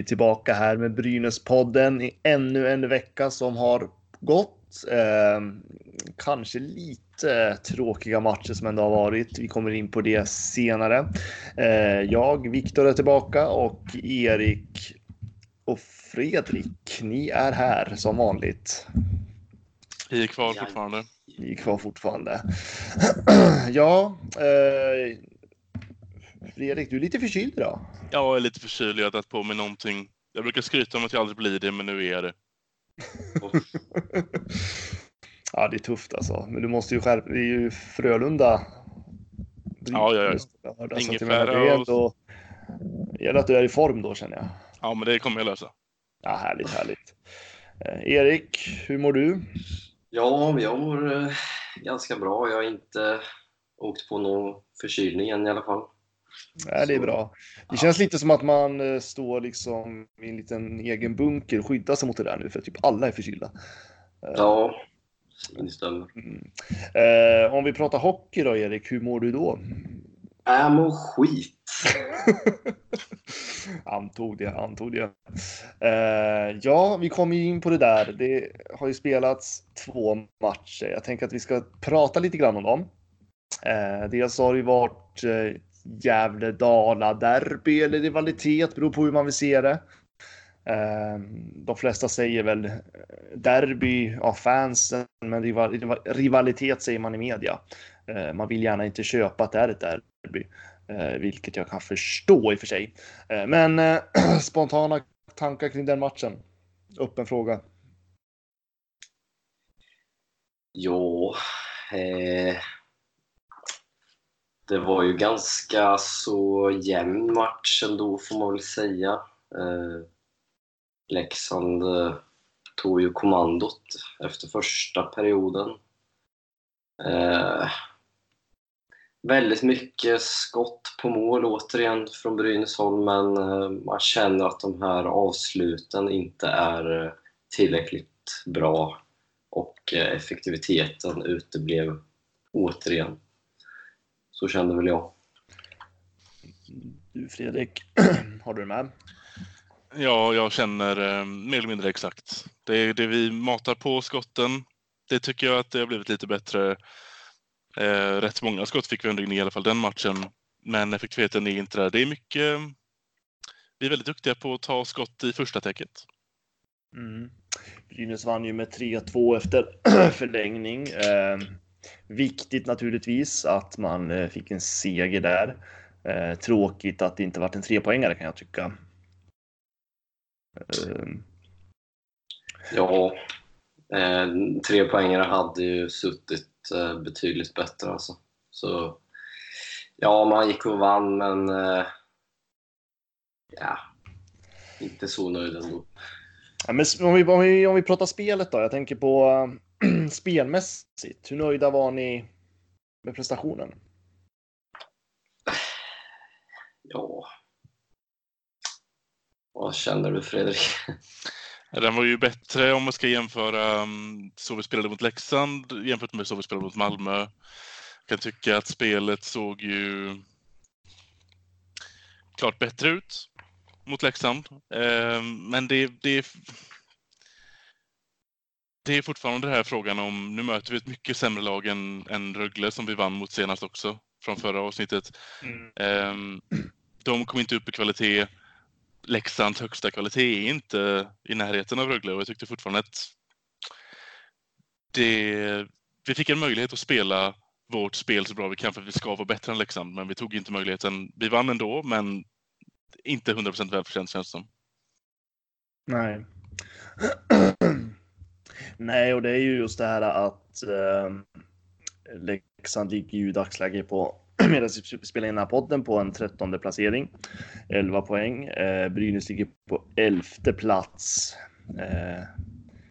vi tillbaka här med Brynäspodden i ännu en vecka som har gått. Eh, kanske lite tråkiga matcher som ändå har varit. Vi kommer in på det senare. Eh, jag, Viktor, är tillbaka och Erik och Fredrik, ni är här som vanligt. Vi är kvar fortfarande. Ni är kvar fortfarande. ja, eh, Fredrik, du är lite förkyld idag. Jag är lite förkyld, jag har tagit på mig någonting. Jag brukar skryta om att jag aldrig blir det, men nu är jag det. ja, det är tufft alltså. Men du måste ju skärpa Det är ju Frölunda. Ja, ja, ja. ja. Så att jag Ingefära och-. Det gäller att du är i form då känner jag. Ja, men det kommer jag lösa. Ja, härligt, härligt. Eh, Erik, hur mår du? Ja, jag mår eh, ganska bra. Jag har inte åkt på någon förkylning än i alla fall. Ja, det är bra. Det känns lite som att man eh, står liksom i en liten egen bunker och skyddar sig mot det där nu för typ alla är förkylda. Ja, det stämmer. Mm. Eh, om vi pratar hockey då, Erik, hur mår du då? Jag mår skit. antog det, antog det. Eh, ja, vi kommer ju in på det där. Det har ju spelats två matcher. Jag tänker att vi ska prata lite grann om dem. Eh, dels har det ju varit eh, Gävle-Dala-derby eller rivalitet, beror på hur man vill se det. Ehm, de flesta säger väl eh, derby av fansen, men rivalitet säger man i media. Ehm, man vill gärna inte köpa att det är ett derby. Eh, vilket jag kan förstå i och för sig. Ehm, men eh, spontana tankar kring den matchen? Öppen fråga. Jo... eh, det var ju ganska så jämn match ändå får man väl säga. Eh, Leksand eh, tog ju kommandot efter första perioden. Eh, väldigt mycket skott på mål återigen från Brynäsholm men eh, man känner att de här avsluten inte är eh, tillräckligt bra och eh, effektiviteten uteblev återigen. Så kände väl jag. Du Fredrik, har du det med? Ja, jag känner eh, mer eller mindre exakt. Det är det vi matar på skotten. Det tycker jag att det har blivit lite bättre. Eh, rätt många skott fick vi ändå in i alla fall den matchen. Men effektiviteten är inte där. Det är mycket... Vi är väldigt duktiga på att ta skott i första täcket. Mm. Brynäs vann ju med 3-2 efter förlängning. Eh, viktigt naturligtvis att man eh, fick en seger där. Eh, tråkigt att det inte varit en trepoängare kan jag tycka. Eh, Ja, eh, tre poängare hade ju suttit eh, betydligt bättre alltså. Så ja, man gick och vann men ja, inte så nöjd ändå. Ja, men om, vi, om, vi, om vi pratar spelet då. Jag tänker på spelmässigt. Hur nöjda var ni med prestationen? Ja. Vad känner du Fredrik? Den var ju bättre om man ska jämföra um, så vi spelade mot Leksand jämfört med så vi spelade mot Malmö. Jag kan tycka att spelet såg ju klart bättre ut mot Leksand. Eh, men det, det, det är fortfarande den här frågan om, nu möter vi ett mycket sämre lag än, än Rögle som vi vann mot senast också, från förra avsnittet. Eh, de kom inte upp i kvalitet. Leksands högsta kvalitet är inte i närheten av Rögle och jag tyckte fortfarande att det, vi fick en möjlighet att spela vårt spel så bra vi kan för att vi ska vara bättre än Leksand, men vi tog inte möjligheten. Vi vann ändå, men inte 100% välförtjänt känns det som. Nej. Nej, och det är ju just det här att eh, Leksand ligger ju i dagsläget på, medan vi spelar in den här podden, på en trettonde placering. 11 poäng. Eh, Brynäs ligger på elfte plats. Eh,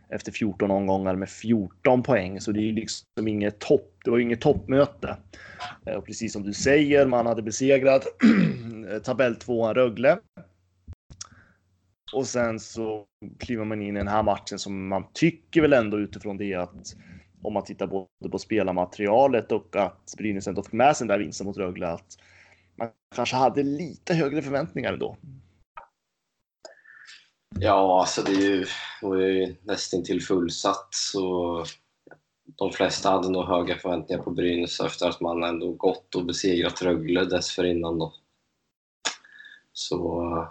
efter 14 omgångar med 14 poäng, så det är ju liksom inget topp. Det var ju inget toppmöte. Eh, och precis som du säger, man hade besegrat tabelltvåan Rögle och sen så kliver man in i den här matchen som man tycker väl ändå utifrån det att om man tittar både på spelarmaterialet och att Brynäs ändå fick med sig den där vinsten mot Rögle att man kanske hade lite högre förväntningar ändå. Ja, alltså det är ju, var ju nästintill fullsatt så de flesta hade nog höga förväntningar på Brynäs efter att man ändå gått och besegrat Rögle dessförinnan då. Så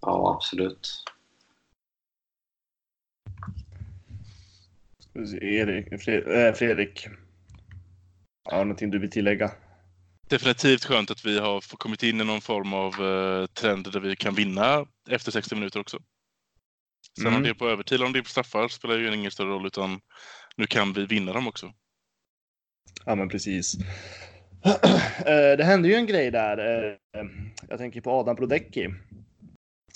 ja, absolut. Erik, eh, Fredrik, har någonting du vill tillägga? Definitivt skönt att vi har kommit in i någon form av uh, trend där vi kan vinna efter 60 minuter också. Sen mm. om det är på övertid eller om det är på straffar spelar ju ingen större roll utan nu kan vi vinna dem också. Ja men precis. Eh, det hände ju en grej där. Jag tänker på Adam Brodecki.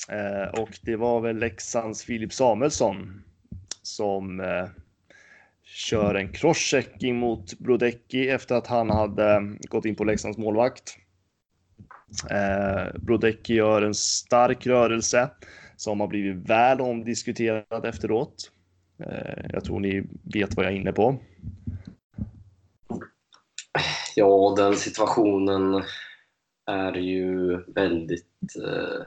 Eh, och det var väl Leksands Filip Samuelsson som eh, kör en crosschecking mot Brodecki efter att han hade gått in på Leksands målvakt. Eh, Brodecki gör en stark rörelse som har blivit väl omdiskuterad efteråt. Eh, jag tror ni vet vad jag är inne på. Ja, den situationen är ju väldigt... Eh,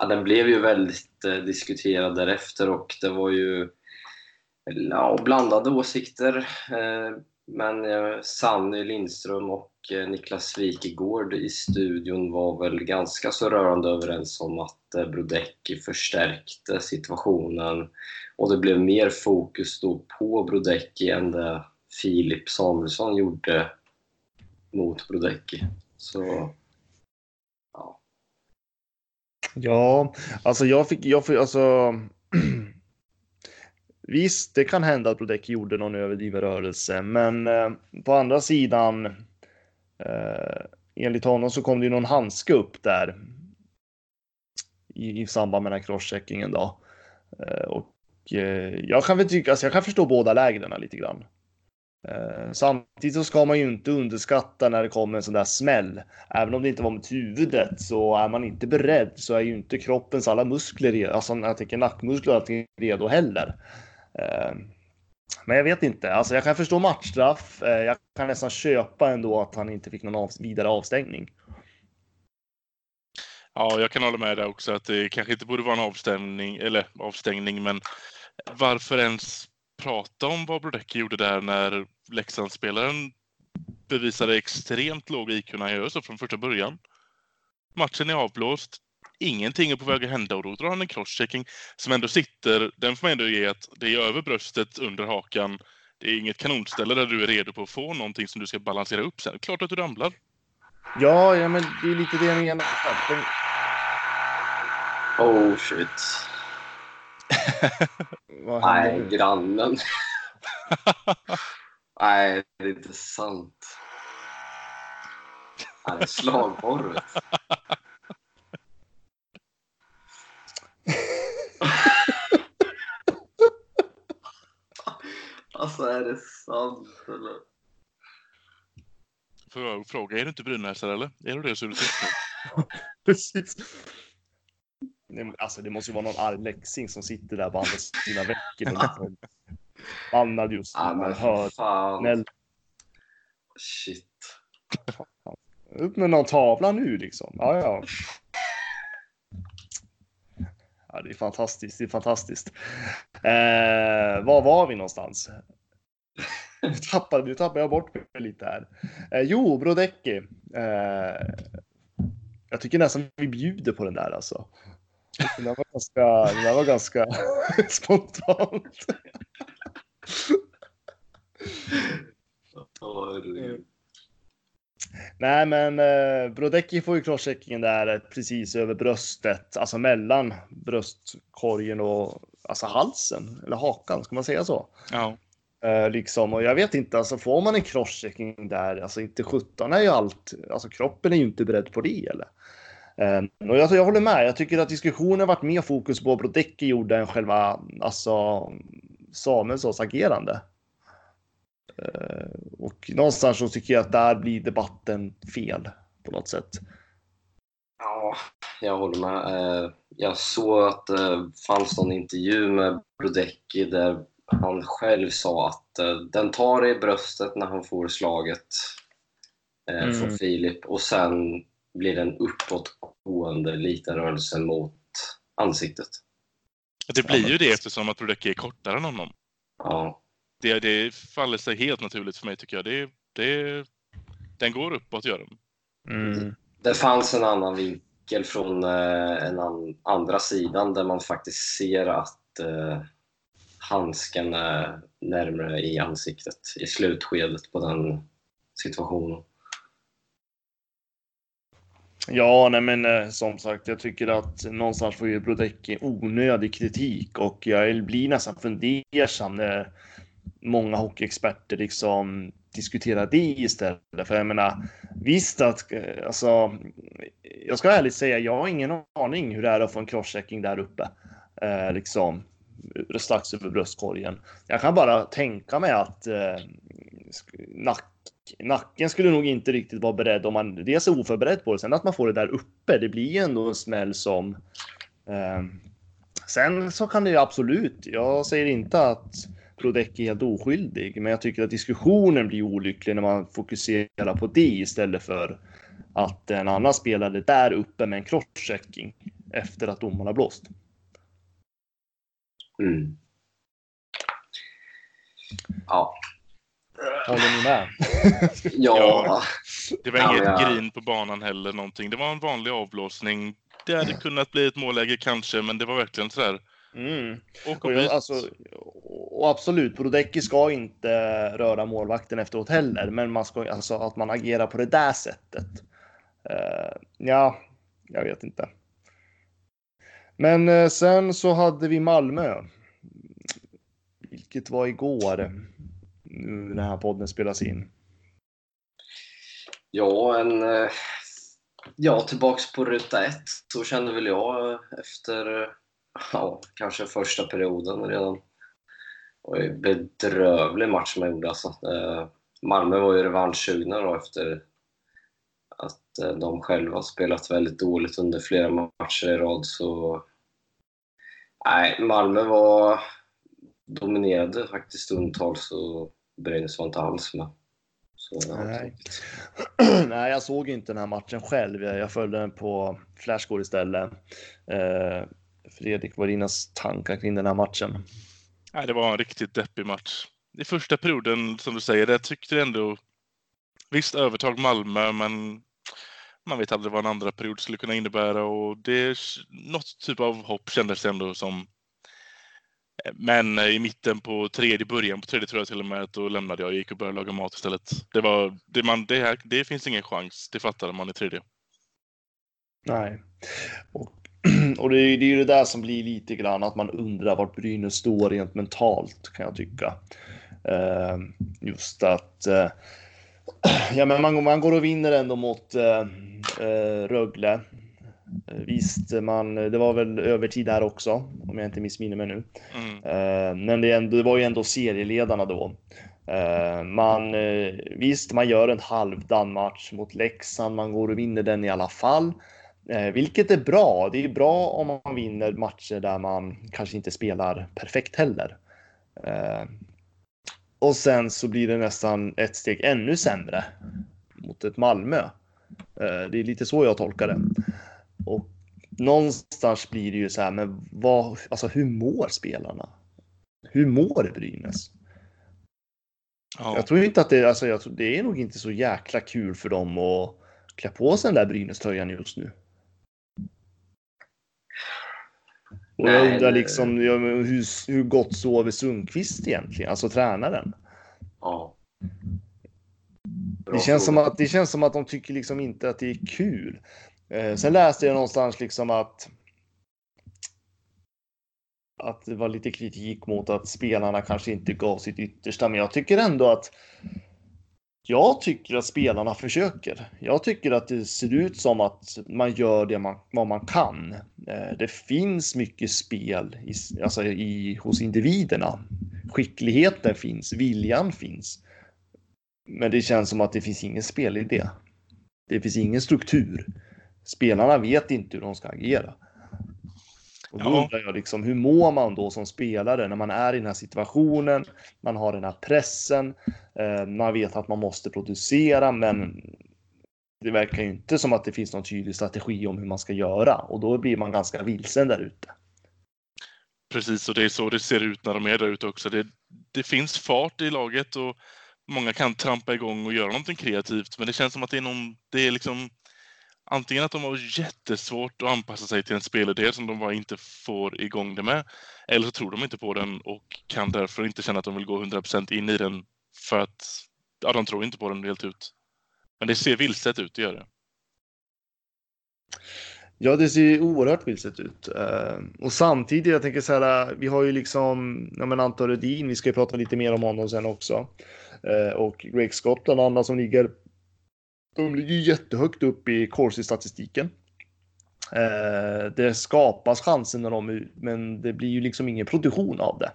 ja, den blev ju väldigt eh, diskuterad därefter och det var ju ja, blandade åsikter. Eh, men eh, Sanny Lindström och eh, Niklas Wikegård i studion var väl ganska så rörande överens om att eh, Brodecki förstärkte situationen och det blev mer fokus då på Brodecki än det Filip Samuelsson gjorde mot Brodecki. Så. Ja, alltså jag fick, jag fick alltså Visst, det kan hända att Brodeck gjorde någon överdriven rörelse, men eh, på andra sidan, eh, enligt honom så kom det ju någon handske upp där i, i samband med den här crosscheckingen då. Eh, och eh, jag kan väl tycka, alltså jag kan förstå båda lägren lite grann. Eh, samtidigt så ska man ju inte underskatta när det kommer en sån där smäll. Även om det inte var mot huvudet så är man inte beredd så är ju inte kroppens alla muskler, alltså jag tänker nackmuskler, redo heller. Eh, men jag vet inte. Alltså jag kan förstå matchstraff. Eh, jag kan nästan köpa ändå att han inte fick någon av, vidare avstängning. Ja, jag kan hålla med där också att det kanske inte borde vara en avstängning, eller avstängning, men varför ens prata om vad Brodecki gjorde där när Leksandsspelaren bevisade extremt låg IQ när han gör så från första början. Matchen är avblåst ingenting är på väg att hända och då drar han en crosschecking som ändå sitter, den får man ändå ge att det är över bröstet, under hakan. Det är inget kanonställe där du är redo på att få någonting som du ska balansera upp sen. Klart att du ramlar. Ja, ja men det är lite det jag menar. Oh shit. Nej, grannen. Nej, det är inte sant. Nej, slagborret. alltså är det sant eller? Får jag fråga, är du inte brynäsare eller? Är du det så är du Precis. Alltså det måste ju vara någon arg läxing som sitter där på andra sina veckor. Bannad just ja, men hör. Fan. Shit. Upp med någon tavla nu liksom. Ja, ja. Ja, det är fantastiskt. Det är fantastiskt. Eh, var var vi någonstans? Nu tappade, nu tappade jag bort mig lite här. Eh, jo, Brodecki. Eh, jag tycker nästan vi bjuder på den där alltså. Den var ganska, den var ganska spontant. Nej, men eh, Brodecki får ju crosscheckingen där precis över bröstet, alltså mellan bröstkorgen och alltså halsen eller hakan, ska man säga så? Ja. Eh, liksom, och jag vet inte, alltså får man en crosschecking där, alltså inte 17 är ju allt, alltså kroppen är ju inte beredd på det eller? Eh, och jag, jag håller med, jag tycker att diskussionen varit mer fokus på vad Brodecki gjorde än själva, alltså Samuelssons agerande. Eh, och någonstans så tycker jag att där blir debatten fel på något sätt. Ja, jag håller med. Eh, Jag såg att det fanns någon intervju med Brodecki där han själv sa att eh, den tar i bröstet när han får slaget eh, Mm. från Filip och sen blir den uppåtgående liten rörelse mot ansiktet. Det blir ju det eftersom att Brodecki är kortare än honom. Ja, Det, det faller sig helt naturligt för mig tycker jag. Det, det, den går uppåt gör den. Mm. det fanns en annan vinkel från eh, en an, andra sidan där man faktiskt ser att eh, handsken är närmare i ansiktet i slutskedet på den situationen. Ja, nej men eh, som sagt, jag tycker att någonstans får ju Brodecki onödig kritik och jag blir nästan fundersam när många hockeyexperter liksom diskuterar det istället. För jag menar, visst att eh, alltså, jag ska ärligt säga, jag har ingen aning hur det är att få en crosschecking där uppe. Eh, liksom strax över bröstkorgen. Jag kan bara tänka mig att eh, nack, nacken skulle nog inte riktigt vara beredd om man dels är oförberedd på det. Sen att man får det där uppe, det blir ju ändå en smäll som... Eh, sen så kan det ju absolut, jag säger inte att Brodecki är helt oskyldig, men jag tycker att diskussionen blir olycklig när man fokuserar på det istället för att en annan spelare där uppe med en crosschecking efter att domaren har blåst. Mm. Ja. Håller ni med? Ja, Det var Ja, inget ja. grin på banan heller någonting. Det var en vanlig avblåsning. Det hade kunnat bli ett målläge kanske, men det var verkligen sådär. Mm. Och Och, jag, alltså, och absolut, Brodecki ska inte röra målvakten efteråt heller, men man ska alltså att man agerar på det där sättet. Uh, ja, jag vet inte. Men eh, sen så hade vi Malmö. Vilket var igår. Nu när den här podden spelas in. ja, en, eh, ja, tillbaks på ruta ett. Så kände väl jag efter eh, ja, kanske första perioden redan. Det var en bedrövlig match man gjorde alltså. Eh, Malmö var ju revanschsugna då efter att de själva spelat väldigt dåligt under flera matcher i rad. Så nej, Malmö var dominerade faktiskt stundtals och Brynäs var inte alls med. Så, Nej. Nej, jag såg inte den här matchen själv. Jag, jag följde den på Flashscore istället. Eh, Fredrik, vad är dina tankar kring den här matchen? Nej, det var en riktigt deppig match. I första perioden, som du säger, där tyckte jag ändå... Visst, övertag Malmö, men man vet aldrig vad en andra period skulle kunna innebära och det... Något typ av hopp kändes det ändå som. Men eh, i mitten på tredje, början på tredje tror jag till och med, då lämnade jag och gick och började laga mat istället. Det var... Det, man, det, här, det finns ingen chans, det fattade man i tredje. Nej. Och, och det, är, det är ju det där som blir lite grann att man undrar vart Brynäs står rent mentalt kan jag tycka. Ehm, just att eh, ja, men man, man går och vinner ändå mot eh, Rögle. Eh, Visst, man, det var väl övertid där också, om jag inte missminner mig nu. Mm. Eh, men det, ändå, det var ju ändå serieledarna då. Eh, man, visst, man gör en halvdan match mot Leksand. Man går och vinner den i alla fall. Vilket är bra. Det är bra om man vinner matcher där man kanske inte spelar perfekt heller. Och sen så blir det nästan ett steg ännu sämre mot ett Malmö. Det är lite så jag tolkar det. Och någonstans blir det ju så här, men vad, alltså hur mår spelarna? Hur mår Brynäs? Ja. Jag tror inte att det, alltså jag tror, det är nog inte så jäkla kul för dem att klä på sig den där Brynäs-tröjan just nu. Och jag undrar liksom hur, hur gott sover Sundqvist egentligen, alltså tränaren? Ja. Bra Det känns, som att, det känns som att de tycker liksom inte att det är kul. Eh, sen läste jag någonstans liksom att att det var lite kritik mot att spelarna kanske inte gav sitt yttersta, men jag tycker ändå att jag tycker att spelarna försöker. Jag tycker att det ser ut som att man gör det man, vad man kan. Eh, det finns mycket spel i, alltså i, hos individerna. Skickligheten finns, viljan finns. Men det känns som att det finns ingen spelidé. Det finns ingen struktur spelarna vet inte hur de ska agera. Och då Ja. undrar jag liksom, hur mår man då som spelare när man är i den här situationen? Man har den här pressen. Eh, man vet att man måste producera, men det verkar ju inte som att det finns någon tydlig strategi om hur man ska göra och då blir man ganska vilsen där ute. Precis, och det är så det ser ut när de är där ute också. Det, det finns fart i laget och många kan trampa igång och göra någonting kreativt, men det känns som att det är någon, det är liksom antingen att de har jättesvårt att anpassa sig till en spelidé som de bara inte får igång det med, eller så tror de inte på den och kan därför inte känna att de vill gå 100% in i den för att ja, de tror inte på den helt ut. Men det ser vilset ut, det gör det. Ja, det ser ju oerhört vilset ut. Eh, och samtidigt, jag tänker så här, vi har ju liksom, ja men Anton Rudin, vi ska ju prata lite mer om honom sen också. Eh, och Greg Scott bland andra som ligger, de ligger jättehögt upp i Corsi-statistiken. Eh, det skapas chanser när de är ut, men det blir ju liksom ingen produktion av det.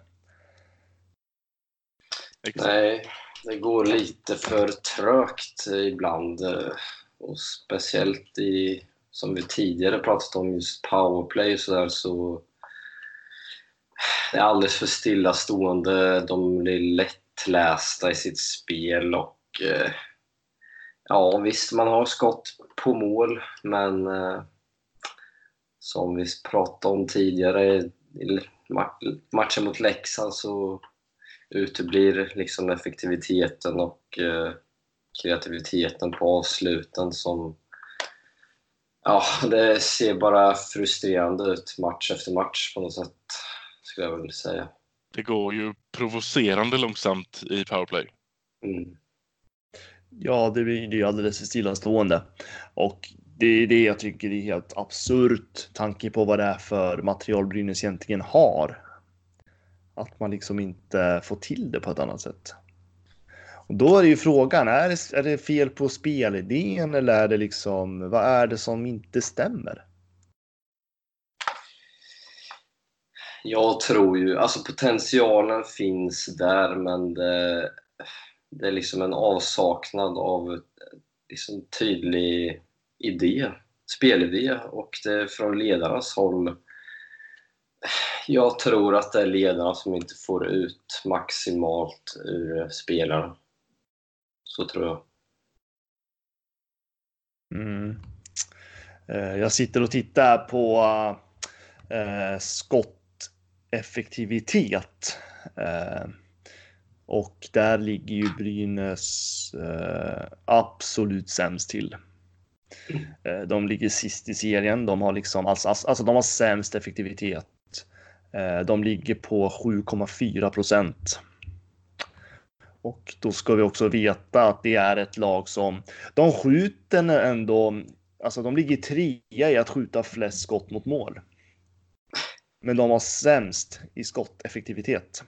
Exakt. Nej, det går lite för trögt ibland. eh, Och speciellt i, som vi tidigare pratat om, just powerplay och sådär så det är alldeles för stillastående. De blir lättlästa i sitt spel och eh, ja, visst, man har skott på mål, men eh, som vi pratade om tidigare i ma- matchen mot Leksand så uteblir liksom effektiviteten och eh, kreativiteten på avsluten som Ja, det ser bara frustrerande ut match efter match på något sätt, skulle jag vilja säga. Det går ju provocerande långsamt i powerplay. Mm. Ja, det blir det är alldeles stillastående. Och det är det jag tycker är helt absurt, tanke på vad det är för material Brynäs egentligen har. Att man liksom inte får till det på ett annat sätt. Och då är ju frågan, är det, är det fel på spelidén eller är det liksom, vad är det som inte stämmer? Jag tror ju, alltså potentialen finns där men det, det är liksom en avsaknad av eh, liksom tydlig idé, spelidé och det är från ledarnas håll. Jag tror att det är ledarna som inte får ut maximalt ur eh, spelarna. Så tror jag. Mm. Eh, jag sitter och tittar på skotteffektivitet. Och där ligger ju Brynäs eh, absolut sämst till. Eh, de ligger sist i serien. De har liksom alltså, alltså, alltså de har sämst effektivitet. Eh, de ligger på 7,4 procent. Och då ska vi också veta att det är ett lag som de skjuter ändå. Alltså de ligger trea i att skjuta flest skott mot mål. Men de har sämst i skotteffektivitet.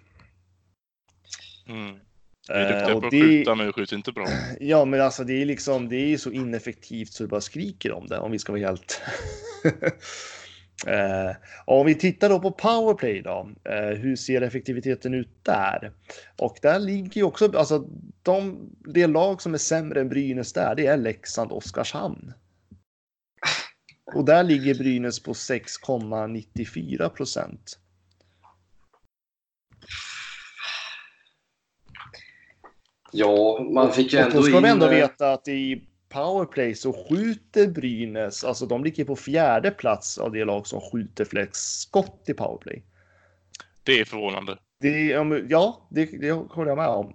Mm. Vi är duktiga Eh, på och att det- skjuta, men vi skjuter inte bra. Ja, men alltså det är liksom, det är så ineffektivt så det bara skriker om det, om vi ska vara helt... eh, om vi tittar då på powerplay då, eh, hur ser effektiviteten ut där? Och där ligger ju också, alltså de, det lag som är sämre än Brynäs där, det är Leksand och Oskarshamn. Och där ligger Brynäs på 6,94 procent. Ja, man fick ju Och ändå då ska vi in, ändå eh, veta att i powerplay så skjuter Brynäs, alltså de ligger på fjärde plats av det lag som skjuter flest skott i powerplay. Det är förvånande. Det, ja, det, det håller jag med om.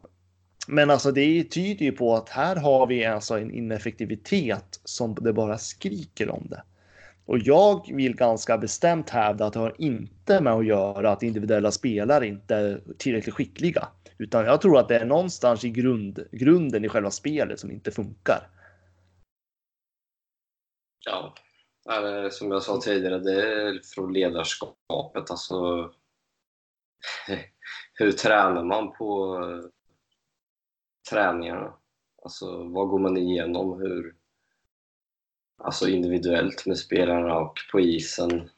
Men alltså det tyder ju på att här har vi alltså en ineffektivitet som det bara skriker om det. Och jag vill ganska bestämt hävda att det har inte med att göra att individuella spelare inte är tillräckligt skickliga. Utan jag tror att det är någonstans i grund, grunden i själva spelet som inte funkar. Ja, som jag sa tidigare, det är från ledarskapet. Alltså, hur tränar man på eh, träningarna? Alltså, vad går man igenom? Hur, alltså individuellt med spelarna och på isen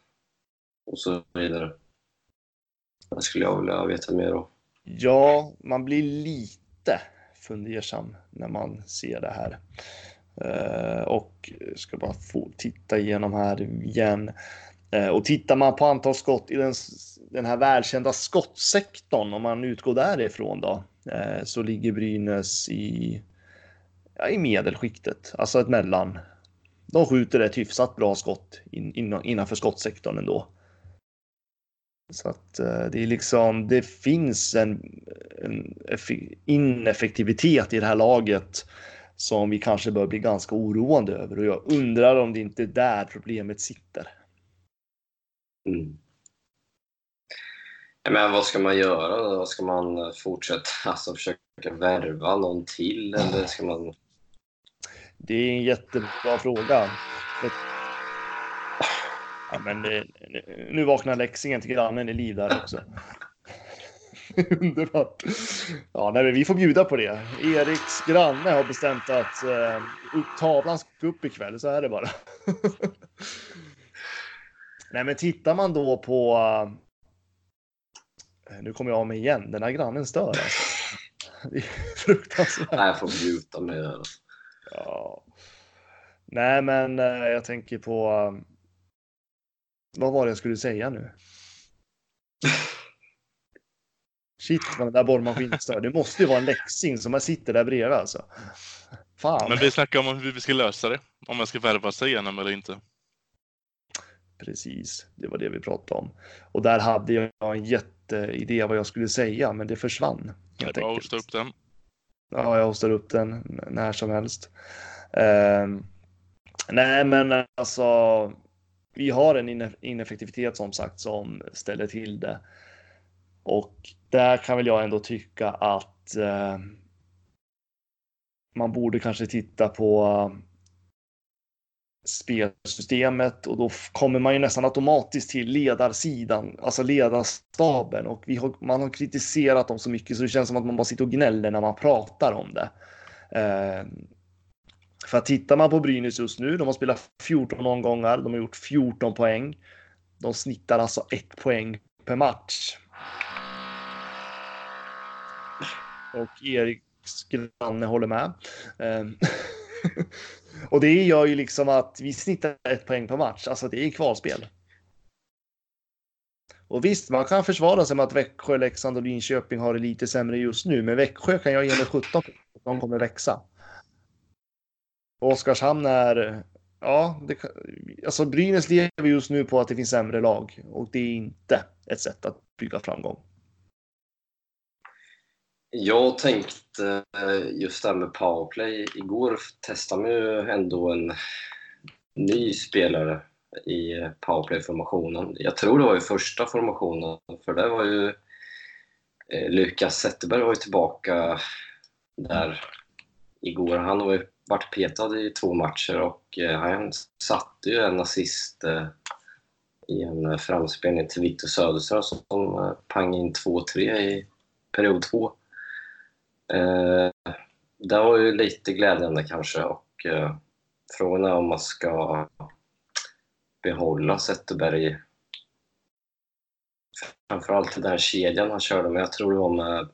och så vidare. Det skulle jag vilja veta mer om. Ja, man blir lite fundersam när man ser det här. Eh, och jag ska bara få titta igenom här igen. Eh, och tittar man på antal skott i den, den här välkända skottsektorn, om man utgår därifrån då, eh, så ligger Brynäs i, ja, i medelskiktet, alltså ett mellan. De skjuter ett hyfsat bra skott in, in, innanför skottsektorn ändå. Så att eh, det är liksom, det finns en, en ineffektivitet i det här laget som vi kanske bör bli ganska oroande över och jag undrar om det inte är där problemet sitter. Mm. Men vad ska man göra då? Ska man fortsätta alltså, försöka värva någon till eller ska man? Det är en jättebra fråga. Ja, men det, nu vaknar Leksingen till grannen i liv där också. Underbart. Ja, nej, vi får bjuda på det. Eriks granne har bestämt att eh, tavlan ska upp ikväll, så är det bara. nej, men tittar man då på... Uh, nu kommer jag av mig igen. Den här grannen stör alltså. Det är fruktansvärt. Nej, jag får bjuda det. Ja. Nej, men uh, jag tänker på... Vad var det jag skulle säga nu? Shit vad den där borrmaskinen stör. Det måste ju vara en läxing som sitter där bredvid alltså. Fan. Men vi snackar om hur vi ska lösa det. Om man ska värva sig igenom eller inte. Precis, det var det vi pratade om. Och där hade jag en jätteidé vad jag skulle säga, men det försvann. Det är bara att hosta upp den. Ja, jag hostar upp den när som helst. Uh, nej, men alltså, vi har en ineffektivitet som sagt som ställer till det. Och där kan väl jag ändå tycka att eh, man borde kanske titta på spelsystemet och då kommer man ju nästan automatiskt till ledarsidan, alltså ledarstaben och vi har, man har kritiserat dem så mycket så det känns som att man bara sitter och gnäller när man pratar om det. Eh, för att tittar man på Brynäs just nu, de har spelat 14 omgångar, de har gjort 14 poäng. De snittar alltså ett poäng per match. och Eriks granne håller med. Ehm, och det gör ju liksom att vi snittar ett poäng per match, alltså det är kvalspel. Och visst, man kan försvara sig med att Växjö, Leksand och Linköping har det lite sämre just nu, men Växjö kan jag ge mig 17 de kommer växa. Oskarshamn är, ja, det, alltså Brynäs lever just nu på att det finns sämre lag och det är inte ett sätt att bygga framgång. Jag tänkte eh, just det här med powerplay. Igår testade man ju ändå en ny spelare i powerplay-formationen. Jag tror det var i första formationen, för det var ju eh, Lukas Zetterberg var ju tillbaka där igår. Han var ju varit petad i två matcher och eh, han satte ju en assist eh, i en eh, framspelning till Victor Söderström som pang in 2-3 i period två. Det var ju lite glädjande kanske och frågan är om man ska behålla Zetterberg framförallt i den kedjan han körde med. Jag tror det var med,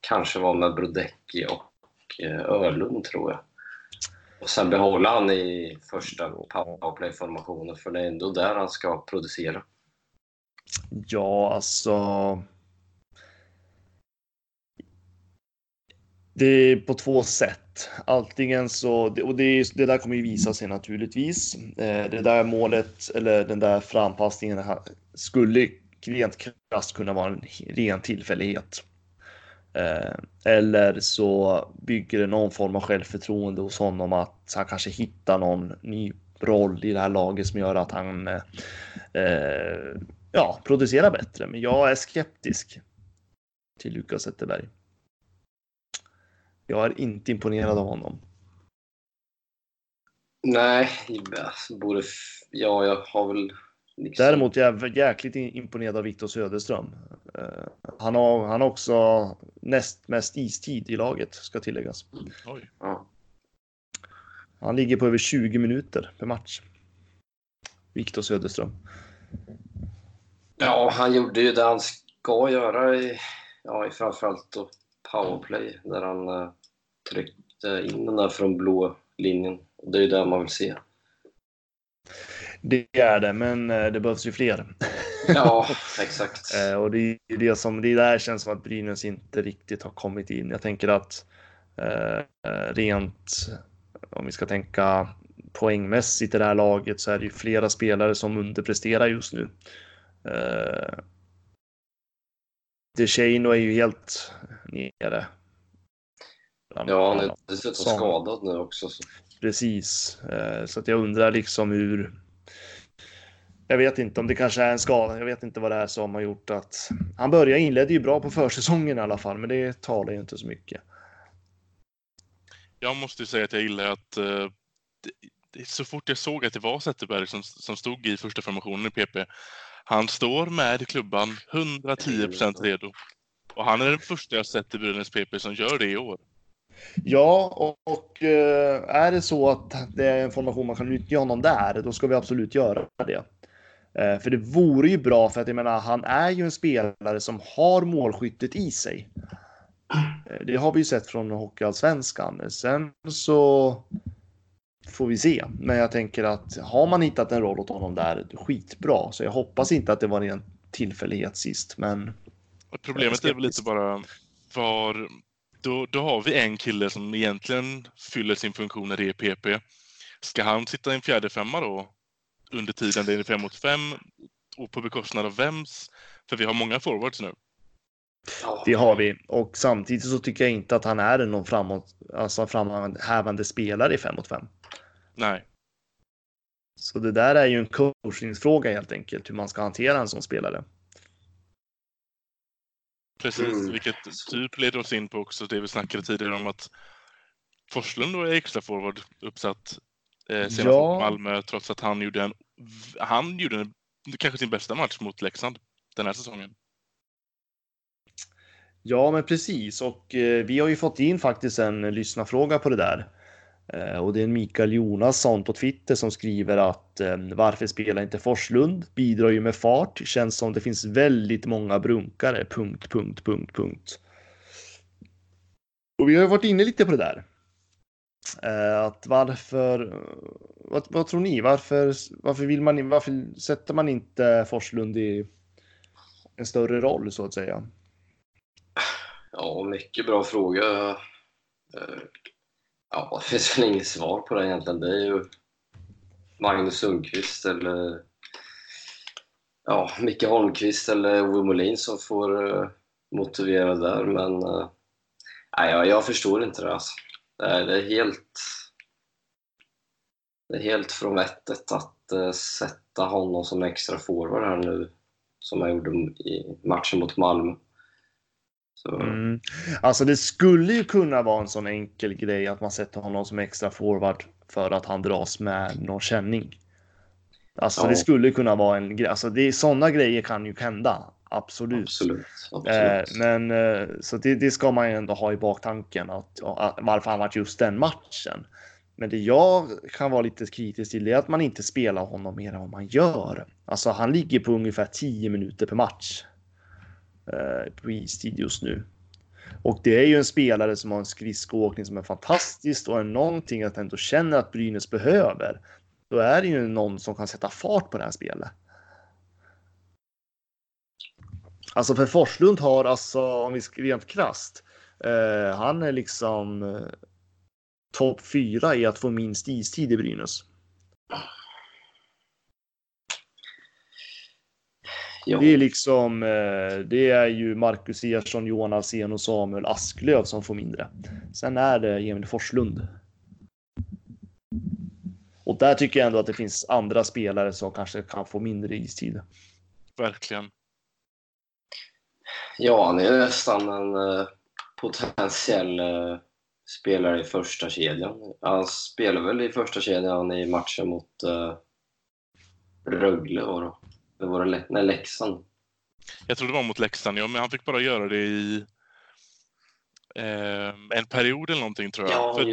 kanske var med Brodecki och eh, tror jag. Och sen behålla han i första powerplay-formationen för det är ändå där han ska producera. Ja, alltså Det är på två sätt. Antingen så, och det, det där kommer ju visa sig naturligtvis. Eh, det där målet eller den där frampassningen skulle rent krasst kunna vara en ren tillfällighet. Eh, eller så bygger det någon form av självförtroende hos honom att han kanske hittar någon ny roll i det här laget som gör att han eh, ja, producerar bättre. Men jag är skeptisk till Lukas Zetterberg. Jag är inte imponerad av honom. Nej, alltså, borde... Ja, jag har väl... Liksom... Däremot är jag jäkligt imponerad av Viktor Söderström. Uh, han, har, han har också näst mest istid i laget, ska tilläggas. Oj. Han ligger på över 20 minuter per match. Viktor Söderström. Ja, han gjorde ju det han ska göra i, ja, i framförallt då powerplay där han uh, tryckte in den där från blå linjen Och det är ju det man vill se. Det är det, men eh, det behövs ju fler. Ja, exakt. Eh, och det är det som det där känns som att Brynäs inte riktigt har kommit in. Jag tänker att eh, rent om vi ska tänka poängmässigt i det här laget så är det ju flera spelare som underpresterar just nu. Eh, DeShano är ju helt nere. Ja, han är dessutom skadad nu också. Så. Precis, eh, så att jag undrar liksom hur. Jag vet inte om det kanske är en skada. Jag vet inte vad det är som har gjort att han började inledde ju bra på försäsongen i alla fall, men det talar ju inte så mycket. Jag måste ju säga att jag gillar att eh, det, så fort jag såg att det var Zetterberg som, som stod i första formationen i PP, han står med klubban 110% redo. Och han är den första jag sett i Brynäs PP som gör det i år. Ja, och, och eh, är det så att det är en formation man kan nyttja honom där, då ska vi absolut göra det. Eh, För det vore ju bra för att jag menar, han är ju en spelare som har målskyttet i sig. Eh, Det har vi ju sett från Hockeyallsvenskan. Sen så får vi se. Men jag tänker att har man hittat en roll åt honom där, skitbra. Så jag hoppas inte att det var en tillfällighet sist, men Problemet är väl lite bara var... Då, då har vi en kille som egentligen fyller sin funktion när det är PP. Ska han sitta i en fjärde femma då? Under tiden det är fem mot fem och på bekostnad av vems? För vi har många forwards nu. Ja, Det har vi och samtidigt så tycker jag inte att han är någon framåt, alltså framhävande spelare i 5 mot 5. Nej. Så det där är ju en coachningsfråga helt enkelt hur man ska hantera en sån spelare. Precis, Mm. vilket typ leder oss in på också det vi snackade tidigare om att Forslund då är extra forward uppsatt senast Ja. mot Malmö trots att han gjorde en, han gjorde en, kanske sin bästa match mot Leksand den här säsongen. Ja, men precis och eh, vi har ju fått in faktiskt en lyssnarfråga på det där. Eh, och det är Mikael Jonasson på Twitter som skriver att eh, varför spelar inte Forslund? Bidrar ju med fart. Känns som det finns väldigt många brunkare. Punkt, punkt, punkt, punkt. Och vi har ju varit inne lite på det där. Eh, att varför, vad, vad tror ni? Varför, varför vill man, varför sätter man inte Forslund i en större roll så att säga? Ja, mycket bra fråga. Eh, ja, det finns väl inget svar på det egentligen. Det är ju Magnus Sundqvist eller ja, Micke Holmqvist eller Ove Molin som får eh, motivera där. Men eh, nej, jag, jag förstår inte det. Alltså. Det, är, det är helt det är helt från vettet att eh, sätta honom som extra forward här nu som jag gjorde i matchen mot Malmö. Så, Mm. Alltså det skulle ju kunna vara en sån enkel grej att man sätter honom som extra forward för att han dras med någon känning. Alltså Ja. det skulle kunna vara en grej. Alltså det sådana grejer kan ju hända. Absolut. Absolut. absolut. Eh, men eh, så det, det ska man ju ändå ha i baktanken att, att varför han varit just den matchen. Men det jag kan vara lite kritisk till är att man inte spelar honom mer än vad man gör. Alltså han ligger på ungefär 10 minuter per match. Eh, på istid just nu. Och det är ju en spelare som har en skridskoåkning som är fantastisk och är någonting att ändå känner att Brynäs behöver. Då är det ju någon som kan sätta fart på det här spelet. Alltså för Forslund har alltså, om vi ska rent krasst, eh, han är liksom eh, topp fyra i att få minst istid i Brynäs. ja. Det är liksom, eh, det är ju Marcus Ersson, Johan Alsen och Samuel Asklöv som får mindre. Sen är det Emil Forslund. Och där tycker jag ändå att det finns andra spelare som kanske kan få mindre istid. Verkligen. Ja, han är nästan en eh, potentiell eh, spelare i första kedjan. Han spelar väl i första kedjan i matchen mot eh, Rögle var det. Det var det nej, Leksand. Jag tror det var mot Leksand, ja, men han fick bara göra det i eh, en period eller någonting tror jag. Ja, För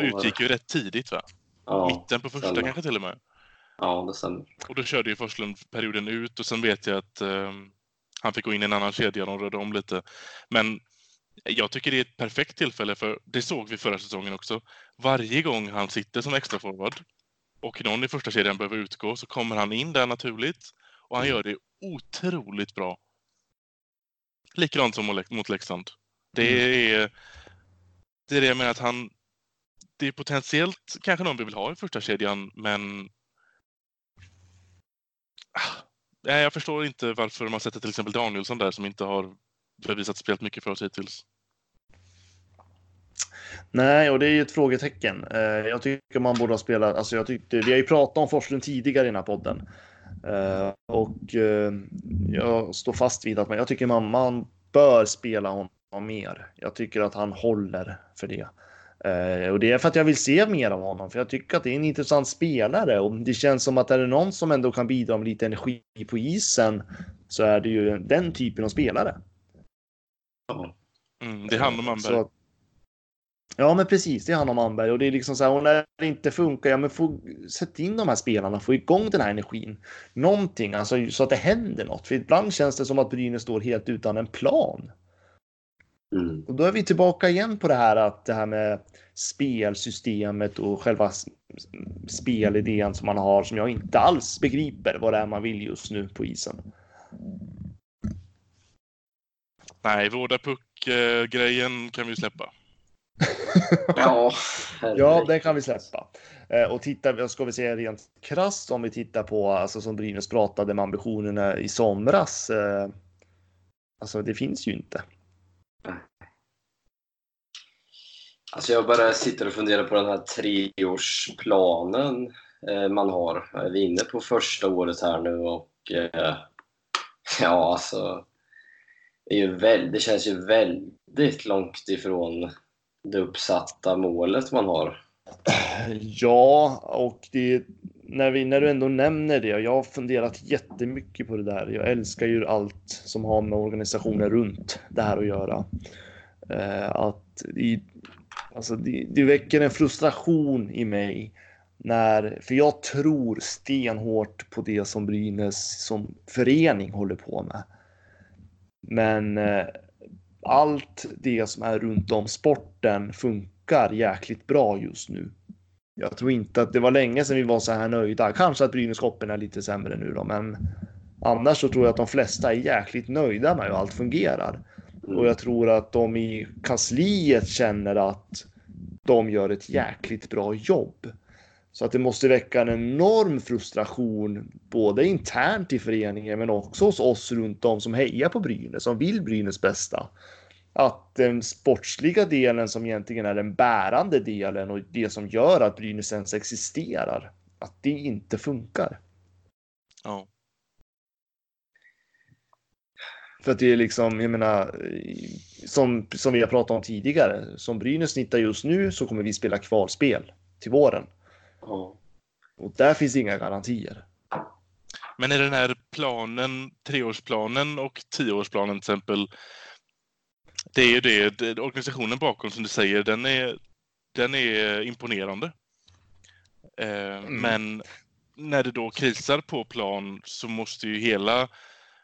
det. utgick ju rätt tidigt va? Ja, Mitten på första stämmer. kanske till och med. Ja, det stämmer. Och då körde ju Forslund perioden ut och sen vet jag att eh, han fick gå in i en annan kedja de rörde om lite. Men Jag tycker det är ett perfekt tillfälle för det såg vi förra säsongen också. Varje gång han sitter som extra forward och någon i första kedjan behöver utgå så kommer han in där naturligt och han gör det otroligt bra. Likadant som mot Leksand. Det är, det är det jag menar att han... Det är potentiellt kanske någon vi vill ha i första kedjan men... Nej, jag förstår inte varför man sätter till exempel Danielsson där som inte har bevisat spelat mycket för oss hittills. Nej, och det är ju ett frågetecken. Eh, jag tycker man borde ha spelat. Alltså, jag tyckte vi har ju pratat om Forslund tidigare i den här podden eh, och eh, jag står fast vid att man, jag tycker man, man bör spela honom mer. Jag tycker att han håller för det och det är för att jag vill se mer av honom, för jag tycker att det är en intressant spelare och det känns som att är det någon som ändå kan bidra med lite energi på isen så är det ju den typen av spelare. Mm, det är han och Manberg. Ja, men precis. Det är han och Manberg och det är liksom så här. Och när det inte funkar, ja, men få sätt in de här spelarna, få igång den här energin. Någonting, alltså så att det händer något. För ibland känns det som att Brynäs står helt utan en plan. Mm. Och då är vi tillbaka igen på det här att det här med spelsystemet och själva spelidén som man har som jag inte alls begriper vad det är man vill just nu på isen. Nej, vårda puck-grejen kan vi släppa. ja, ja, den kan vi släppa. Eh, och titta, ska vi säga rent krasst om vi tittar på, alltså som Brynäs pratade med ambitionerna i somras. Eh, alltså det finns ju inte. Alltså jag bara sitter och funderar på den här treårsplanen eh, man har. Eh, vi är inne på första året här nu och eh, ja, alltså är ju väl, det känns ju väldigt långt ifrån det uppsatta målet man har. Ja, och det, när, vi, när du ändå nämner det, och jag har funderat jättemycket på det där. Jag älskar ju allt som har med organisationer runt det här att göra. Eh, att det, alltså det, det väcker en frustration i mig när, för jag tror stenhårt på det som Brynäs som förening håller på med. Men eh, allt det som är runt om sporten funkar jäkligt bra just nu. Jag tror inte att det var länge sedan vi var så här nöjda. Kanske att Brynäs Koppen är lite sämre nu då, men annars så tror jag att de flesta är jäkligt nöjda med hur allt fungerar. Och jag tror att de i kansliet känner att de gör ett jäkligt bra jobb. Så att det måste väcka en enorm frustration, både internt i föreningen men också hos oss runt om som hejar på Brynäs, som vill Brynäs bästa. Att den sportsliga delen som egentligen är den bärande delen och det som gör att Brynäs ens existerar, att det inte funkar. Ja. För att det är liksom, jag menar, som, som vi har pratat om tidigare, som Brynäs snittar just nu så kommer vi spela kvalspel till våren. Ja. Och där finns inga garantier. Men är den här planen, treårsplanen och tioårsplanen till exempel, det är ju det, organisationen bakom som du säger, den är, den är imponerande. Eh, mm. Men när det då krisar på plan så måste ju hela,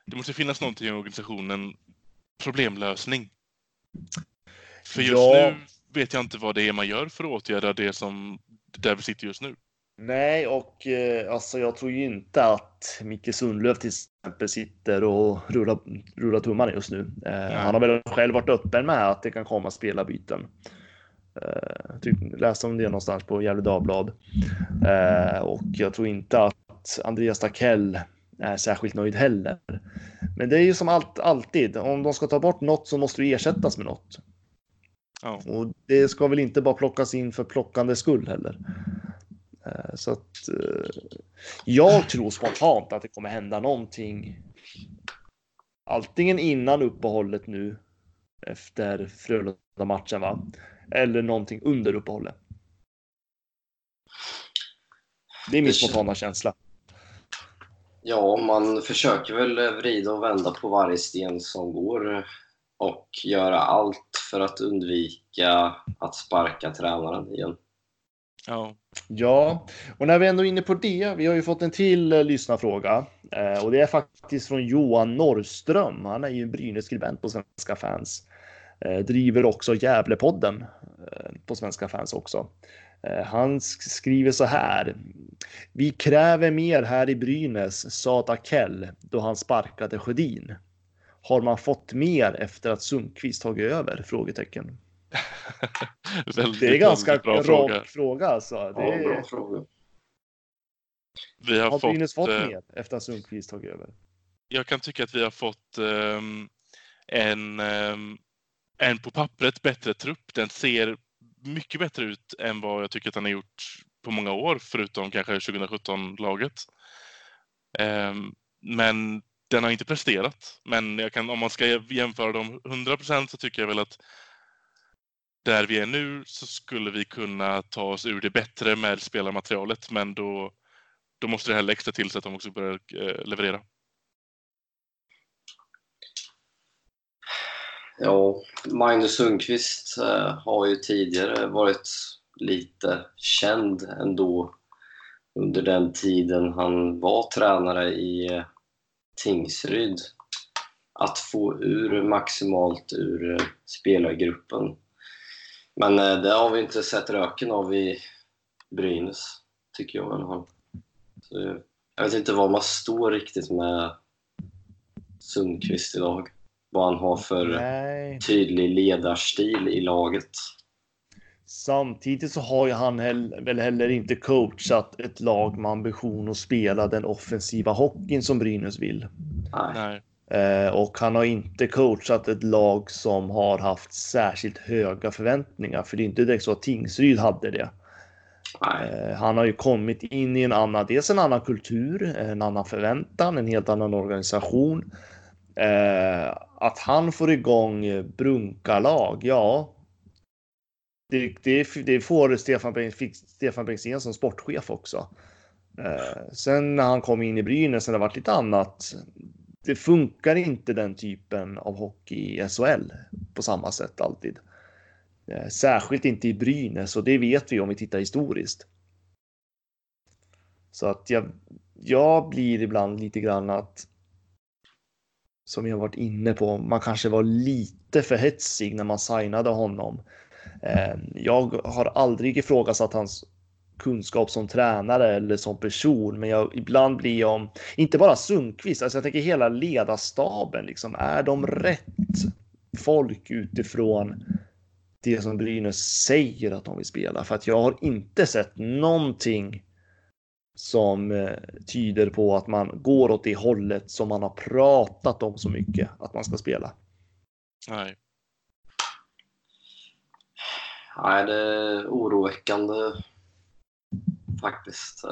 det måste finnas någonting i organisationen, problemlösning. För just ja. nu vet jag inte vad det är man gör för att åtgärda det som där vi sitter just nu. Nej, och eh, alltså jag tror ju inte att Micke Sundlöv till exempel sitter och rullar, rullar tummarna just nu. Eh, han har väl själv varit öppen med att det kan komma spelarbyten. Eh, typ, läste om det någonstans på Gefle Dagblad. Eh, och jag tror inte att Andreas Takell är särskilt nöjd heller. Men det är ju som allt, alltid. Om de ska ta bort något så måste det ersättas med något. Ja. Och det ska väl inte bara plockas in för plockande skull heller. Eh, så att eh, jag tror spontant att det kommer hända någonting. Antingen innan uppehållet nu efter Frölunda-matchen va? Eller någonting under uppehållet. Det är min spontana känsla. Ja, man försöker väl vrida och vända på varje sten som går och göra allt för att undvika att sparka tränaren igen. Ja. Ja, och när vi ändå är inne på det. Vi har ju fått en till eh, lyssnarfråga eh, och det är faktiskt från Johan Norrström. Han är ju Brynäs skribent på Svenska fans. Eh, driver också Gävlepodden eh, på Svenska fans också. Eh, han skriver så här. Vi kräver mer här i Brynäs, sa Dakell då han sparkade Sjödin. Har man fått mer efter att Sundqvist tagit över? Frågetecken väldigt, Det är ganska rak fråga. fråga. alltså. Det Ja, är, bra fråga. Vi har, har Brynäs fått, fått eh, mer efter att Sundqvist tagit över? jag kan tycka att vi har fått ehm, en, ehm, en på pappret bättre trupp. Den ser mycket bättre ut än vad jag tycker att den har gjort på många år, förutom kanske 2017-laget. Ehm, men den har inte presterat. Men jag kan, om man ska jämföra dem 100% så tycker jag väl att där vi är nu så skulle vi kunna ta oss ur det bättre med spelarmaterialet, men då, då måste det här extra till så att de också börjar eh, leverera. Ja, Magnus Sundqvist eh, har ju tidigare varit lite känd ändå under den tiden han var tränare i eh, Tingsryd. Att få ur maximalt ur eh, spelargruppen. Men eh, det har vi inte sett röken av i Brynäs, tycker jag i alla fall. Så, jag vet inte var man står riktigt med Sundqvist idag. Vad han har för Nej. tydlig ledarstil i laget. Samtidigt så har ju han hell- väl heller inte coachat ett lag med ambition att spela den offensiva hockeyn som Brynäs vill. Nej. Eh, och han har inte coachat ett lag som har haft särskilt höga förväntningar, för det är inte direkt så att Tingsryd hade det. Nej. Eh, han har ju kommit in i en annan, dels en annan kultur, en annan förväntan, en helt annan organisation. Eh, att han får igång brunkarlag, ja. Det, det, det får Stefan, fick Stefan Bengtzén som sportchef också. Sen när han kom in i Brynäs när det varit lite annat. Det funkar inte den typen av hockey i SHL på samma sätt alltid. Eh, särskilt inte i Brynäs och det vet vi om vi tittar historiskt. Så att jag, jag blir ibland lite grann att som jag varit inne på, man kanske var lite för hetsig när man signade honom. Eh, jag har aldrig ifrågasatt hans kunskap som tränare eller som person, men jag, ibland blir jag, om- inte bara Sundqvist, alltså jag tänker hela ledarstaben, liksom, är de rätt folk utifrån det som Brynäs säger att de vill spela? För att jag har inte sett någonting som eh, tyder på att man går åt det hållet som man har pratat om så mycket att man ska spela. Nej. Nej, det är oroväckande faktiskt.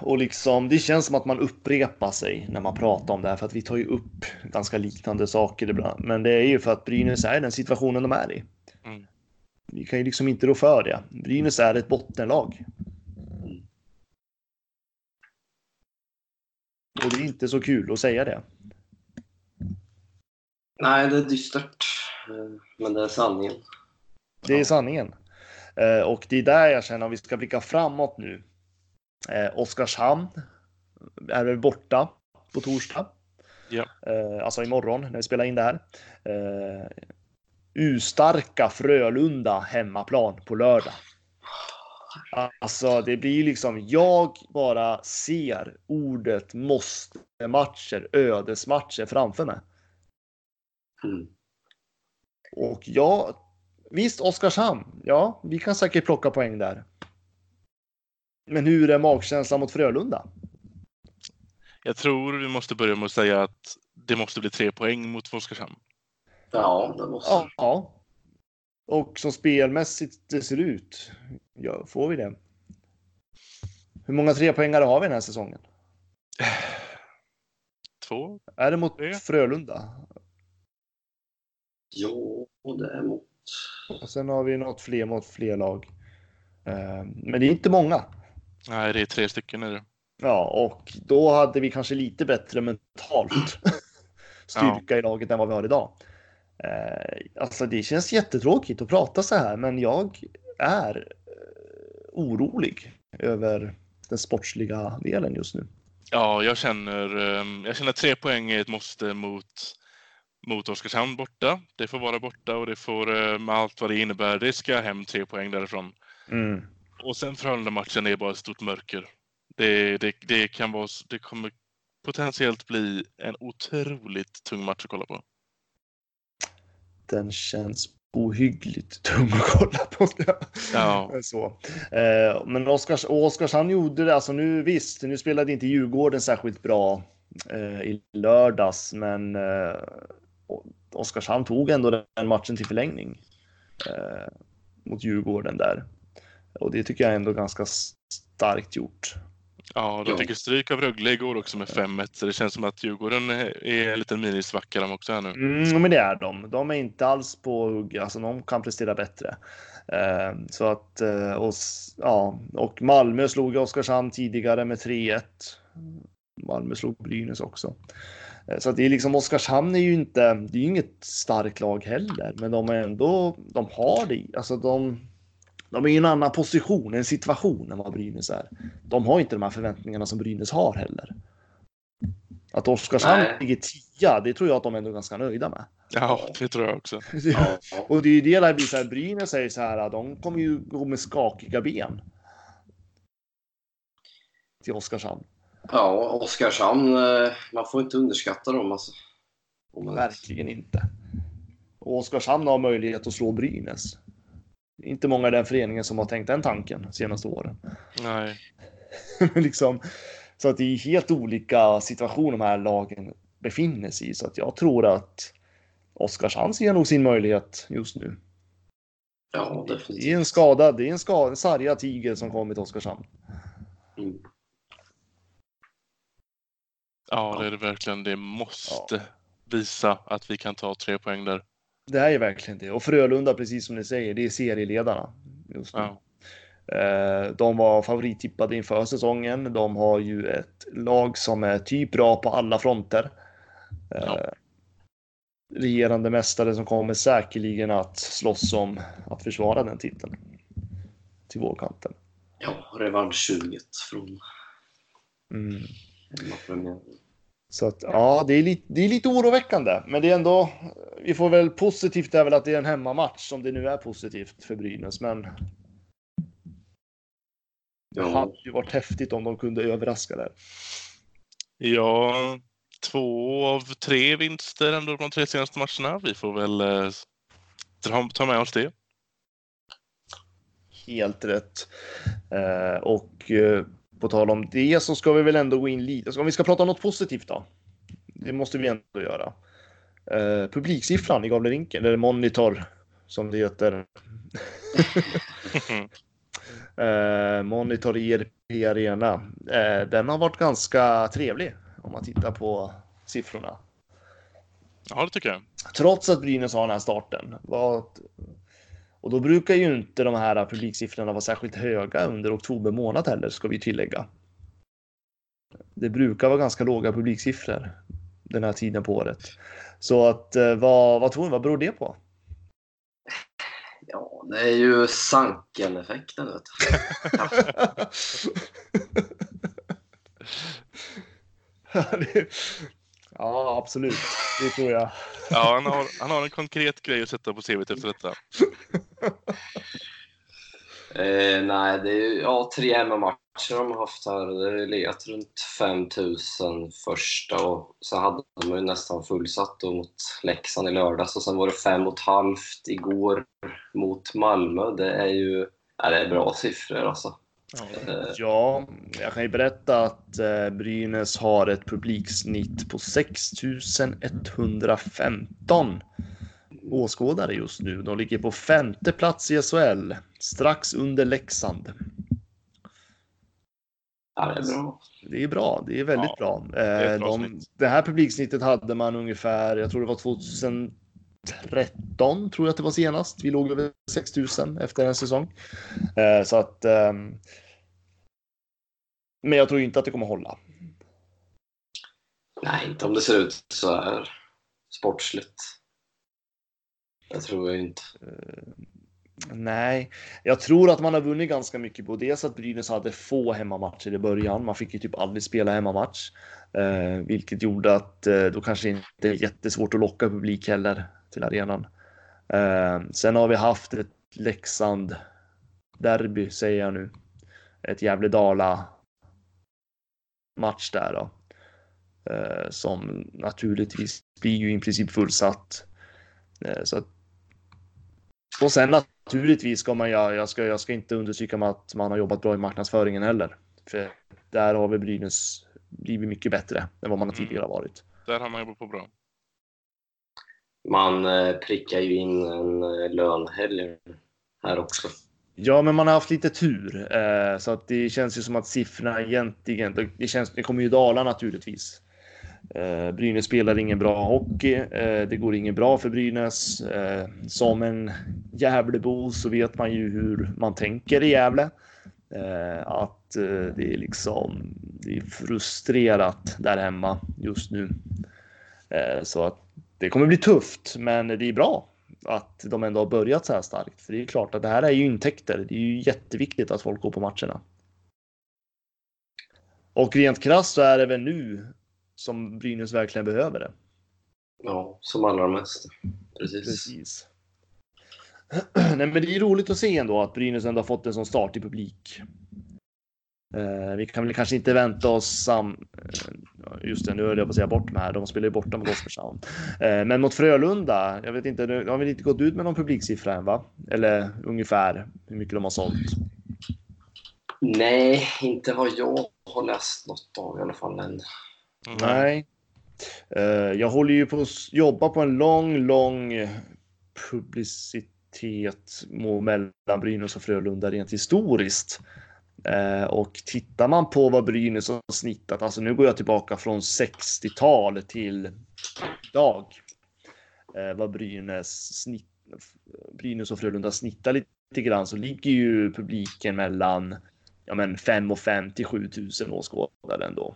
Och liksom, det känns som att man upprepar sig när man pratar om det här för att vi tar ju upp ganska liknande saker ibland. Men det är ju för att Brynäs är den situationen de är i. Mm. Vi kan ju liksom inte rå för det. Brynäs är ett bottenlag. Och det är inte så kul att säga det. Nej, det är dystert. Eh, Men det är sanningen. Det är sanningen. Eh, och det är där jag känner om vi ska blicka framåt nu. Eh, Oskarshamn är väl borta på torsdag. Ja. Eh, alltså imorgon när vi spelar in det här. Urstarka Frölunda hemmaplan på lördag. Alltså det blir liksom, jag bara ser ordet måste-matcher, ödesmatcher framför mig. Mm. Och ja, visst Oskarshamn, ja, vi kan säkert plocka poäng där. Men hur är magkänslan mot Frölunda? Jag tror vi måste börja med att säga att det måste bli tre poäng mot Oskarshamn. Ja, det måste Ja, ja. Och som spelmässigt det ser ut, ja, får vi det? Hur många trepoängare har vi den här säsongen? Två? Är det mot Tre. Frölunda? Jo, det är mot... Och sen har vi något fler mot fler lag. Eh, Men det är inte många. Nej, det är tre stycken det. Ja, och då hade vi kanske lite bättre mentalt styrka i laget än vad vi har idag. Eh, alltså det känns jättetråkigt att prata så här, men jag är eh, orolig över den sportsliga delen just nu. Ja, jag känner, jag känner tre poäng är ett måste mot, mot Oskarshamn borta. Det får vara borta och det får eh, med allt vad det innebär. Det ska hem tre poäng därifrån. Mm. Och sen Frölunda-matchen är bara ett stort mörker. Det, det, det, kan vara, det kommer potentiellt bli en otroligt tung match att kolla på. Den känns ohyggligt tung att kolla på. Ja. Så. Eh, men Oskars, Oskarshamn gjorde det, alltså nu visst, nu spelade inte Djurgården särskilt bra eh, i lördags, men eh, Oskarshamn tog ändå den matchen till förlängning eh, mot Djurgården där. Och det tycker jag är ändå ganska starkt gjort. Ja, de fick ju stryk av Rögle igår också med 5-1, så det känns som att Djurgården är en liten minisvacka de också här nu. Mm, men det är de. De är inte alls på hugg. Alltså, de kan prestera bättre. Eh, så att, eh, och, ja, och Malmö slog Oskarshamn tidigare med 3-1. Malmö slog Brynäs också. Eh, Så att det är liksom Oskarshamn är ju inte, det är ju inget starkt lag heller, men de är ändå, de har det. Alltså de, de är i en annan position, en situation än vad Brynäs är. De har inte de här förväntningarna som Brynäs har heller. Att Oskarshamn Nej. ligger tia, det tror jag att de ändå är ganska nöjda med. Ja, det tror jag också. Ja, Och det är ju det där blir så här, Brynäs säger så här, de kommer ju gå med skakiga ben. Till Oskarshamn. Ja Oskarshamn, eh, man får inte underskatta dem alltså. Om man- Verkligen inte. Och Oskarshamn har möjlighet att slå Brynäs. Inte många i den föreningen som har tänkt den tanken de senaste åren. Nej. liksom, så att det är helt olika situationer de här lagen befinner sig i. Så att jag tror att Oskarshamn ser nog sin möjlighet just nu. Ja, Det är definitivt. en skada, det är en skada, en sargad tiger som kommer till Oskarshamn. Mm. Ja, det är det verkligen. Det måste visa att vi kan ta tre poäng där. Det är ju verkligen det. Och Frölunda, precis som ni säger, det är serieledarna just nu. Ja. Eh, De var favorittippade inför säsongen. De har ju ett lag som är typ bra på alla fronter. Eh, Ja. Regerande mästare som kommer säkerligen att slåss om att försvara den titeln. Till vårkanten. Ja, revanschsuget från Mm. Så att ja, det är, lite, det är lite oroväckande, men det är ändå. Vi får väl positivt är väl att det är en hemmamatch som det nu är positivt för Brynäs, men. Det hade ju varit häftigt om de kunde överraska där. Ja, två av tre vinster ändå de tre senaste matcherna. Vi får väl eh, ta med oss det. Helt rätt. Eh, och eh, på tal om det så ska vi väl ändå gå in lite. Om vi ska prata om något positivt då. Det måste vi ändå göra. Eh, publiksiffran i Gavlerinken, eller Monitor som det heter. Eh, Monitor ERP Arena. Eh, den har varit ganska trevlig om man tittar på siffrorna. Ja, det tycker jag. Trots att Brynäs har den här starten. Vad- Och då brukar ju inte de här publiksiffrorna vara särskilt höga under oktober månad heller, ska vi tillägga. Det brukar vara ganska låga publiksiffror den här tiden på året. Så att eh, vad, vad tror ni, vad beror det på? Ja, det är ju Sanken-effekten. Vet du. Ja, det- ja, absolut. Det tror jag. Ja, han har, han har en konkret grej att sätta på CVt efter detta. Eh, nej, det är ju ja, tre hemmamatcher de har haft här. Det har legat runt 5000 första och så hade de ju nästan fullsatt då mot Leksand i lördags och sen var det fem och ett halvt igår mot Malmö. Det är ju ja, det är bra siffror alltså. Ja, jag kan ju berätta att eh, Brynäs har ett publiksnitt på 6115 åskådare just nu. De ligger på femte plats i SHL, strax under Leksand. ja, det är bra. Det är bra, det är väldigt Ja, bra. är ett Eh, bra de, det här publiksnittet hade man ungefär, jag tror det var 2013, tror jag att det var senast. Vi låg över 6000 efter en säsong. Eh, så att ehm, men jag tror inte att det kommer hålla. Nej, inte om det ser ut så här sportsligt. Det tror jag inte. Nej, jag tror att man har vunnit ganska mycket på dels att Brynäs hade få hemmamatcher i början. Man fick ju typ aldrig spela hemmamatch, eh, vilket gjorde att eh, då kanske inte är jättesvårt att locka publik heller till arenan. Eh, sen har vi haft ett Leksand derby säger jag nu. Ett Gävle-Dala match där då. Eh, som naturligtvis blir ju i princip fullsatt. Eh, så och sen naturligtvis ska man, jag, jag, ska, jag ska inte understryka att man har jobbat bra i marknadsföringen heller. För där har vi Brynäs blivit mycket bättre än vad man tidigare har varit. Där har man jobbat på bra. Man eh, prickar ju in en eh, lönhelg här också. Ja, men man har haft lite tur eh, så att det känns ju som att siffrorna egentligen. Det känns. Det kommer ju dala naturligtvis. Eh, Brynäs spelar ingen bra hockey. Det går ingen bra för Brynäs. Som en Gävlebo så vet man ju hur man tänker i Gävle. Att det är liksom. Det är frustrerat där hemma just nu. Så att det kommer bli tufft, men det är bra att de ändå har börjat så här starkt. För det är klart att det här är ju intäkter. Det är ju jätteviktigt att folk går på matcherna. Och rent krasst så är det väl nu som Brynäs verkligen behöver det. Ja, som allra mest. Precis. Precis. Nej, men det är roligt att se ändå att Brynäs ändå har fått en sån start i publik. Eh, vi kan väl kanske inte vänta oss sam... eh, Just det, nu höll jag på att säga bort de här. De spelar ju borta mot Oskarshamn. Eh, men mot Frölunda, jag vet inte, de har väl inte gått ut med någon publiksiffra än va? Eller ungefär hur mycket de har sålt. Nej, inte vad jag har läst något av i alla fall än. Nej. Eh, jag håller ju på att jobba på en lång, lång publicitet mellan Brynäs och Frölunda rent historiskt. Eh, och tittar man på vad Brynäs har snittat, alltså nu går jag tillbaka från 60-tal till idag. Eh, vad Brynäs, snitt, Brynäs och Frölunda snittar lite grann så ligger ju publiken mellan ja, men 5 och 5 till 7000 åskådare ändå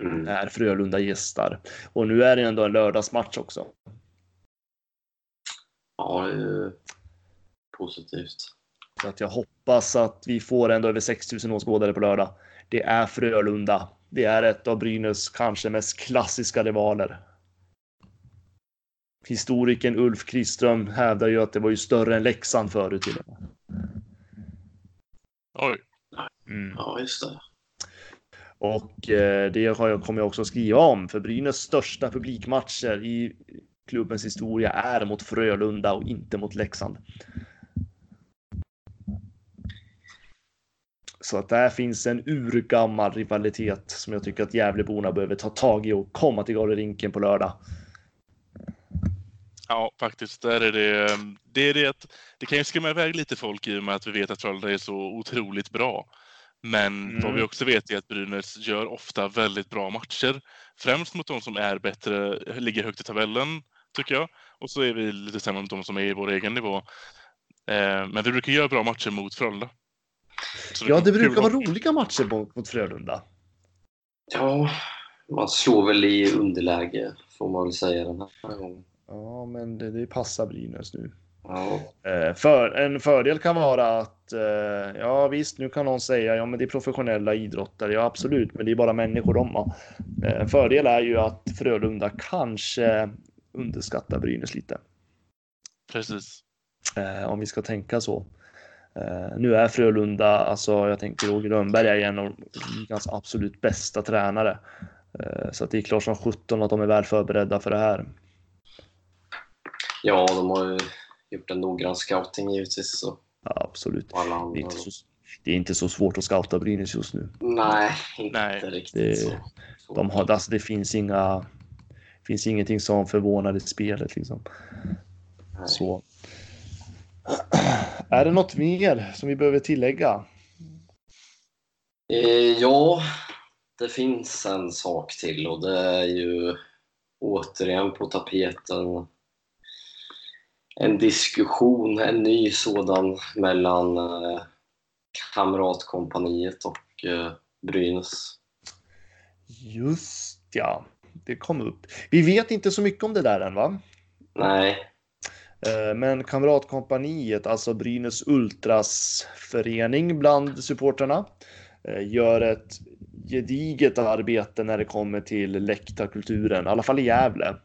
Mm. när Frölunda gästar. Och nu är det ändå en lördagsmatch också. Ja, det är positivt. Så att jag hoppas att vi får ändå över 6000 åskådare på lördag. Det är Frölunda. Det är ett av Brynäs kanske mest klassiska rivaler. Historikern Ulf Kriström hävdar ju att det var ju större än Leksand förut till och med. Oj. Mm. Ja, just det. Och eh, det har jag, kommer jag också skriva om, för Brynäs största publikmatcher i klubbens historia är mot Frölunda och inte mot Leksand. Så att där finns en urgammal rivalitet som jag tycker att Gävleborna behöver ta tag i och komma till Galorinken på lördag. Ja, faktiskt. Där är det, det är det att det kan ju skrämma iväg lite folk i och med att vi vet att Frölunda är så otroligt bra. Men Mm. vad vi också vet är att Brynäs gör ofta väldigt bra matcher. Främst mot de som är bättre, ligger högt i tabellen, tycker jag. Och så är vi lite sämre mot de som är i vår egen nivå. Eh, men vi brukar göra bra matcher mot Frölunda. Så Ja, det brukar vara roliga matcher mot, mot Frölunda. Ja, man slår väl i underläge får man väl säga den här gången. Ja, men det, det passar Brynäs nu. Ja, Eh, För, en fördel kan vara att, eh, ja visst, nu kan någon säga, ja men det är professionella idrottare, ja absolut, men det är bara människor de har. Eh, En fördel är ju att Frölunda kanske underskattar Brynäs lite, Precis. eh, om vi ska tänka så. Eh, Nu är Frölunda, alltså jag tänker Roger Rönnberg är en av ligans absolut bästa tränare. Eh, Så att det är klart som 17 att de är väl förberedda för det här. ja de har ju gjort en noggrann scouting givetvis. Så, Ja, absolut. Det är, inte så, det är inte så svårt att scouta Brynäs just nu. Nej, inte Nej. riktigt Det- så. så. De har, alltså det finns inga, finns ingenting som förvånar i spelet liksom. Nej. Så. Är det något mer som vi behöver tillägga? Eh, ja, det finns en sak till och det är ju återigen på tapeten en diskussion, en ny sådan mellan eh, Kamratkompaniet och eh, Brynäs. Just ja, det kom upp. Vi vet inte så mycket om det där än va? Nej, men Kamratkompaniet, alltså Brynäs Ultras förening bland supporterna, eh, gör ett gediget arbete när det kommer till läktarkulturen, i alla fall i Gävle.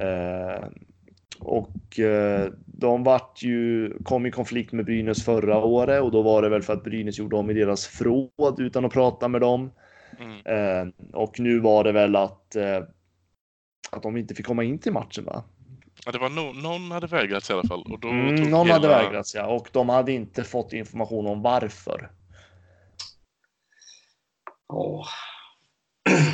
Eh, och de vart ju, kom i konflikt med Brynäs förra året och då var det väl för att Brynäs gjorde om i deras fråd utan att prata med dem. Mm. Och nu var det väl att, att de inte fick komma in till matchen va? Ja, det var no någon hade vägrats i alla fall. Och då mm, någon hela... hade vägrats ja, och de hade inte fått information om varför. Oh.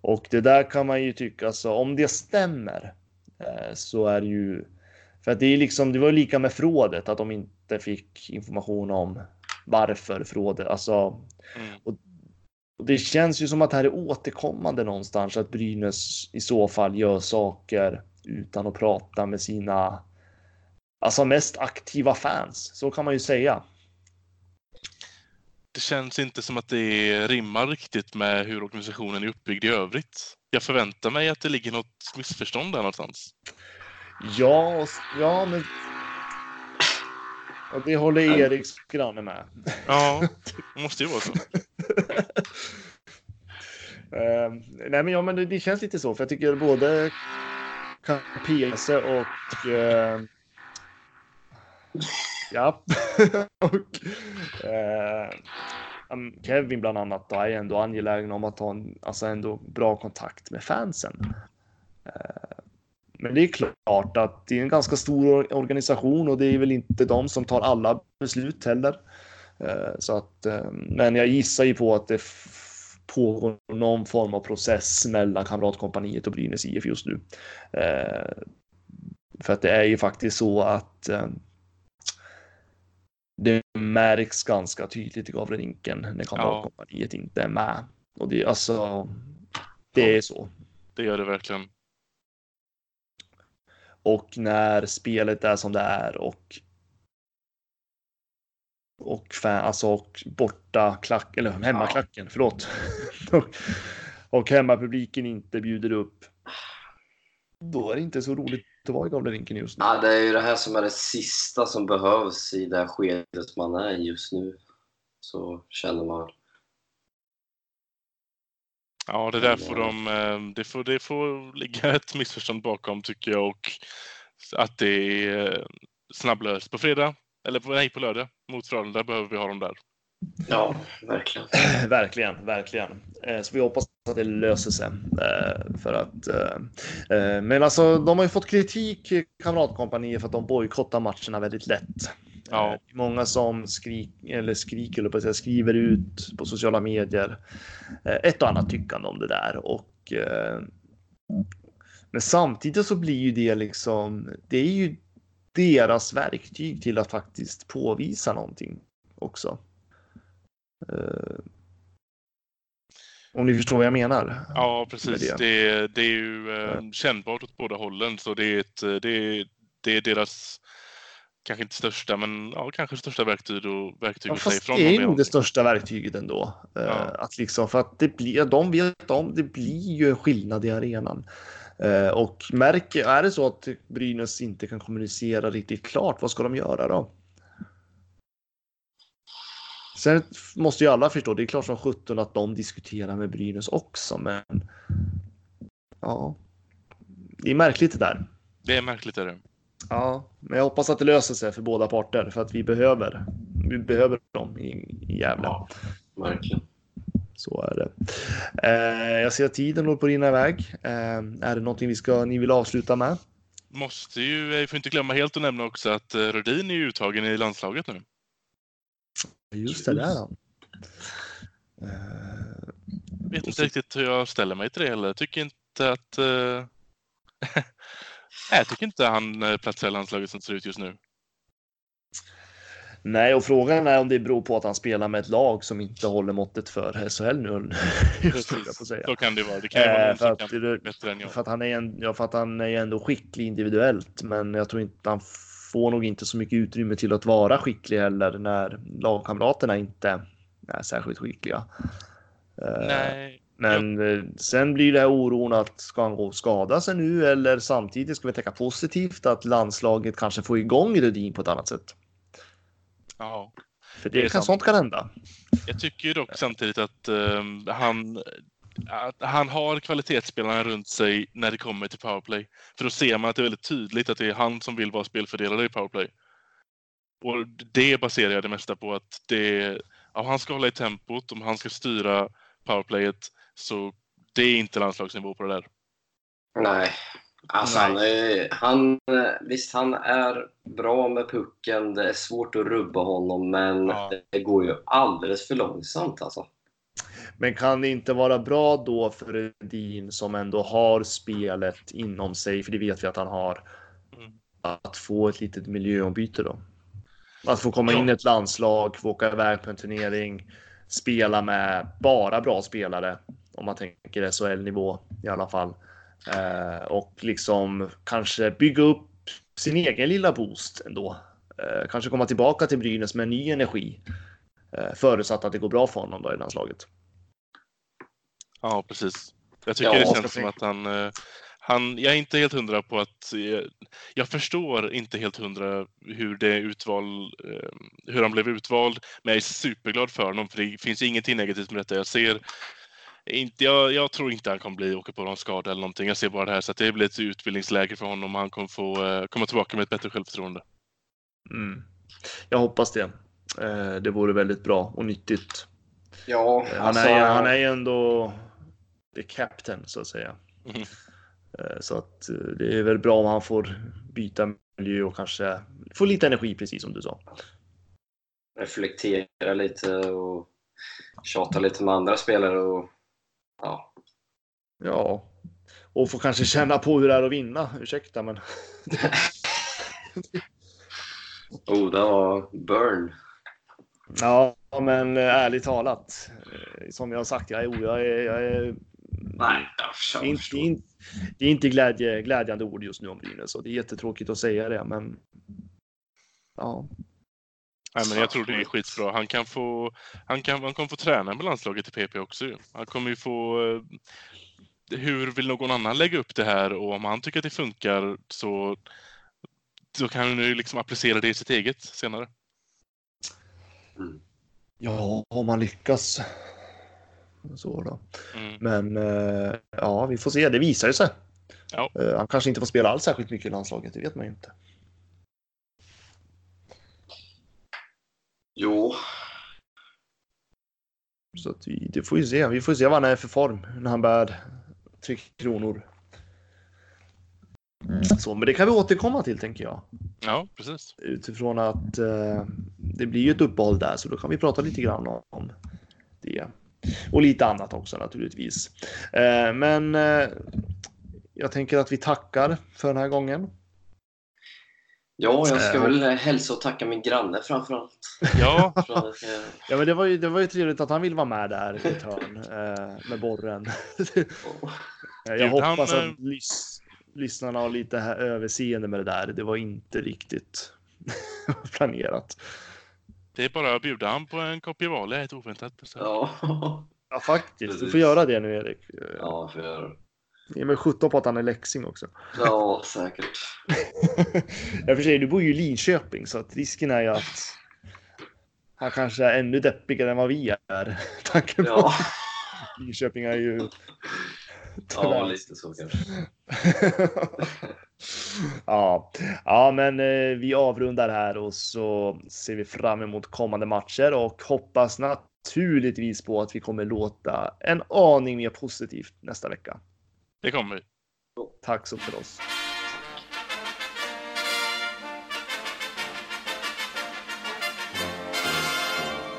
Och det där kan man ju tycka, så alltså, om det stämmer eh, så är det ju för att det är liksom, det var lika med frådet att de inte fick information om varför frådet, alltså. Mm. Och, och, det känns ju som att det här är återkommande någonstans att Brynäs i så fall gör saker utan att prata med sina alltså mest aktiva fans. Så kan man ju säga. Det känns inte som att det rimmar riktigt med hur organisationen är uppbyggd i övrigt. Jag förväntar mig att det ligger något missförstånd där någonstans. Ja, ja men och det håller Eriks granne med. Ja, det måste ju vara så. uh, nej, men ja, men det, det, känns lite så, för jag tycker både PC och eh, ja, och eh, um, Kevin bland annat då är ändå angelägen om att ha en alltså ändå bra kontakt med fansen. Eh, men det är klart att det är en ganska stor organisation och det är väl inte de som tar alla beslut heller. Eh, så att, eh, men jag gissar ju på att det pågår någon form av process mellan Kamratkompaniet och Brynäs IF just nu. Eh, för att det är ju faktiskt så att eh, det märks ganska tydligt i Gavlerinken när Kamratkompaniet ja. inte är med. Och det, alltså, det är så. Det gör det verkligen. Och när spelet är som det är och och, fan, alltså, och borta klack, eller hemmaklacken, ja. förlåt. och, och hemmapubliken inte bjuder upp. Då är det inte så roligt att vara i Gavlerinken just nu. Ja, det är ju det här som är det sista som behövs i det skedet man är i just nu. Så känner man. Ja, det där får de, eh, det får, det får ligga ett missförstånd bakom tycker jag och att det är eh, snabblöst på fredag eller nej, på lördag mot Frölunda behöver vi ha dem där. Ja, verkligen. verkligen, verkligen. Eh, så vi hoppas att det löser sig. Eh, för att, eh, men alltså, de har ju fått kritik, Kamratkompaniet, för att de bojkottar matcherna väldigt lätt. Ja. Många som skrik, eller skriker, eller på säga, skriver ut på sociala medier ett och annat tyckande om det där. Och, men samtidigt så blir ju det liksom, det är ju deras verktyg till att faktiskt påvisa någonting också. Uh, om ni förstår vad jag menar? Ja, precis. Det. Det, det. är ju eh, kännbart åt båda hållen, så det är, ett, det, är, det är deras kanske inte största, men ja, kanske största verktyg och verktyg ja, fast det är nog det största verktyget ändå. Eh, ja. Att liksom, för att det blir, de vet om, det blir ju en skillnad i arenan. Eh, och märker, är det så att Brynäs inte kan kommunicera riktigt klart, vad ska de göra då? Sen måste ju alla förstå, det är klart som sjutton att de diskuterar med Brynäs också, men ja, det är märkligt det där. Det är märkligt är det. Ja, men jag hoppas att det löser sig för båda parter för att vi behöver, vi behöver dem i, i Gävle. Ja, verkligen. Så är det. Eh, jag ser att tiden håller på att rinna iväg. Eh, är det någonting vi ska, ni vill avsluta med? Måste ju, vi får inte glömma helt att nämna också att eh, Rödin är uttagen i landslaget nu. Just det, där han. Eh, vet inte riktigt hur jag ställer mig till det heller. Tycker inte att... Eh... jag tycker inte han eh, platsar i landslaget som ser ut just nu. Nej, och frågan är om det beror på att han spelar med ett lag som inte håller måttet för SHL nu. Så kan det vara. Det kan ju vara eh, för, att, kan bättre än jag. För att han är, en, ja, för att han är ändå skicklig individuellt, men jag tror inte han får nog inte så mycket utrymme till att vara skicklig heller när lagkamraterna inte är särskilt skickliga. Eh, Nej. Men eh, sen blir det här oron att ska han gå och skada sig nu eller samtidigt ska vi tänka positivt att landslaget kanske får igång Rudin på ett annat sätt. Ja. För det, Det är kan, sånt kan hända. Jag tycker ju dock samtidigt att eh, han, att han har kvalitetsspelarna runt sig när det kommer till powerplay. För då ser man att det är väldigt tydligt att det är han som vill vara spelfördelare i powerplay. Och det baserar jag det mesta på att det, om han ska hålla i tempot, om han ska styra powerplayet, så det är inte landslagsnivå på det där. Nej. Alltså. Han, är, han, visst, han är bra med pucken. Det är svårt att rubba honom, men Ja. det går ju alldeles för långsamt. Alltså. Men kan det inte vara bra då för Rudin som ändå har spelet inom sig, för det vet vi att han har, Mm. att få ett litet miljöombyte då? Att få komma Ja. in i ett landslag, få åka iväg på en turnering, spela med bara bra spelare, om man tänker SHL-nivå i alla fall. Eh, och liksom kanske bygga upp sin egen lilla boost ändå. Eh, kanske komma tillbaka till Brynäs med ny energi. Eh, förutsatt att det går bra för honom då i landslaget. Ja, precis. Jag tycker Ja, det känns som att han, eh, han... Jag är inte helt hundra på att... eh, Jag förstår inte helt hundra hur det utval, eh, hur han blev utvald, men jag är superglad för honom för det finns ingenting negativt med detta. Jag ser inte, jag, jag tror inte han kommer bli åka på någon skada eller någonting. Jag ser bara det här så att det blir ett utbildningsläge för honom och han kommer få eh, komma tillbaka med ett bättre självförtroende. Mm. Jag hoppas det. Eh, Det vore väldigt bra och nyttigt. Ja, Eh, Han alltså, är, han är ju ändå the captain så att säga. Eh, Så att det är väl bra om han får byta miljö och kanske få lite energi precis som du sa. reflektera lite och tjata lite med andra spelare. Och, ja. Ja, och få kanske känna på hur det är att vinna. Ursäkta, men Oh, det var burn. ja, men eh, ärligt talat. eh, Som jag har sagt, jag är, jag är, jag är Nej, jag inte, inte, det är inte glädje, glädjande ord just nu om Brynäs och det är jättetråkigt att säga det, men ja, Nej, men jag tror det är skitbra. Han kan få, han kan, han kommer få träna med landslaget i PP också. Han kommer ju få... eh, Hur vill någon annan lägga upp det här och om han tycker att det funkar så, så kan han ju liksom applicera det i sitt eget senare. Mm. ja, om man lyckas. Så då. Mm. Men eh, ja, vi får se. Det visar ju sig. Ja. Eh, Han kanske inte får spela alls särskilt mycket i landslaget, det vet man ju inte. Jo, Så att vi, det får vi se. Vi får se vad han är för form när han bär tre kronor. Så, men det kan vi återkomma till tänker jag. Ja, precis. Utifrån att eh, det blir ju ett uppehåll där så då kan vi prata lite grann om, om det. Och lite annat också naturligtvis. Eh, men eh, jag tänker att vi tackar för den här gången. Ja, jag ska Eh, väl hälsa och tacka min granne framförallt. Ja, För att jag ska- Ja, men det var ju, det var ju trevligt att han vill vara med där i ett hörn eh, med borren. jag hoppas eh, att lys, lyssnarna har lite här överseende med det där. Det var inte riktigt planerat. det är bara att bjuda han på en kopp Gevalia, ett oväntat besök. Ja, Ja, faktiskt. Du får göra det nu, Erik. Eh, ja, för jag... Ge mig 17 på att han är läxing också. ja säkert. Jag för sig, du bor ju i Linköping så att risken är ju att han kanske är ännu deppigare än vad vi är. Tanken på Ja, Linköping är ju... ja lite så kanske. ja. ja, men eh, vi avrundar här och så ser vi fram emot kommande matcher och hoppas naturligtvis på att vi kommer låta en aning mer positivt nästa vecka. Det kommer vi. Tack så för oss.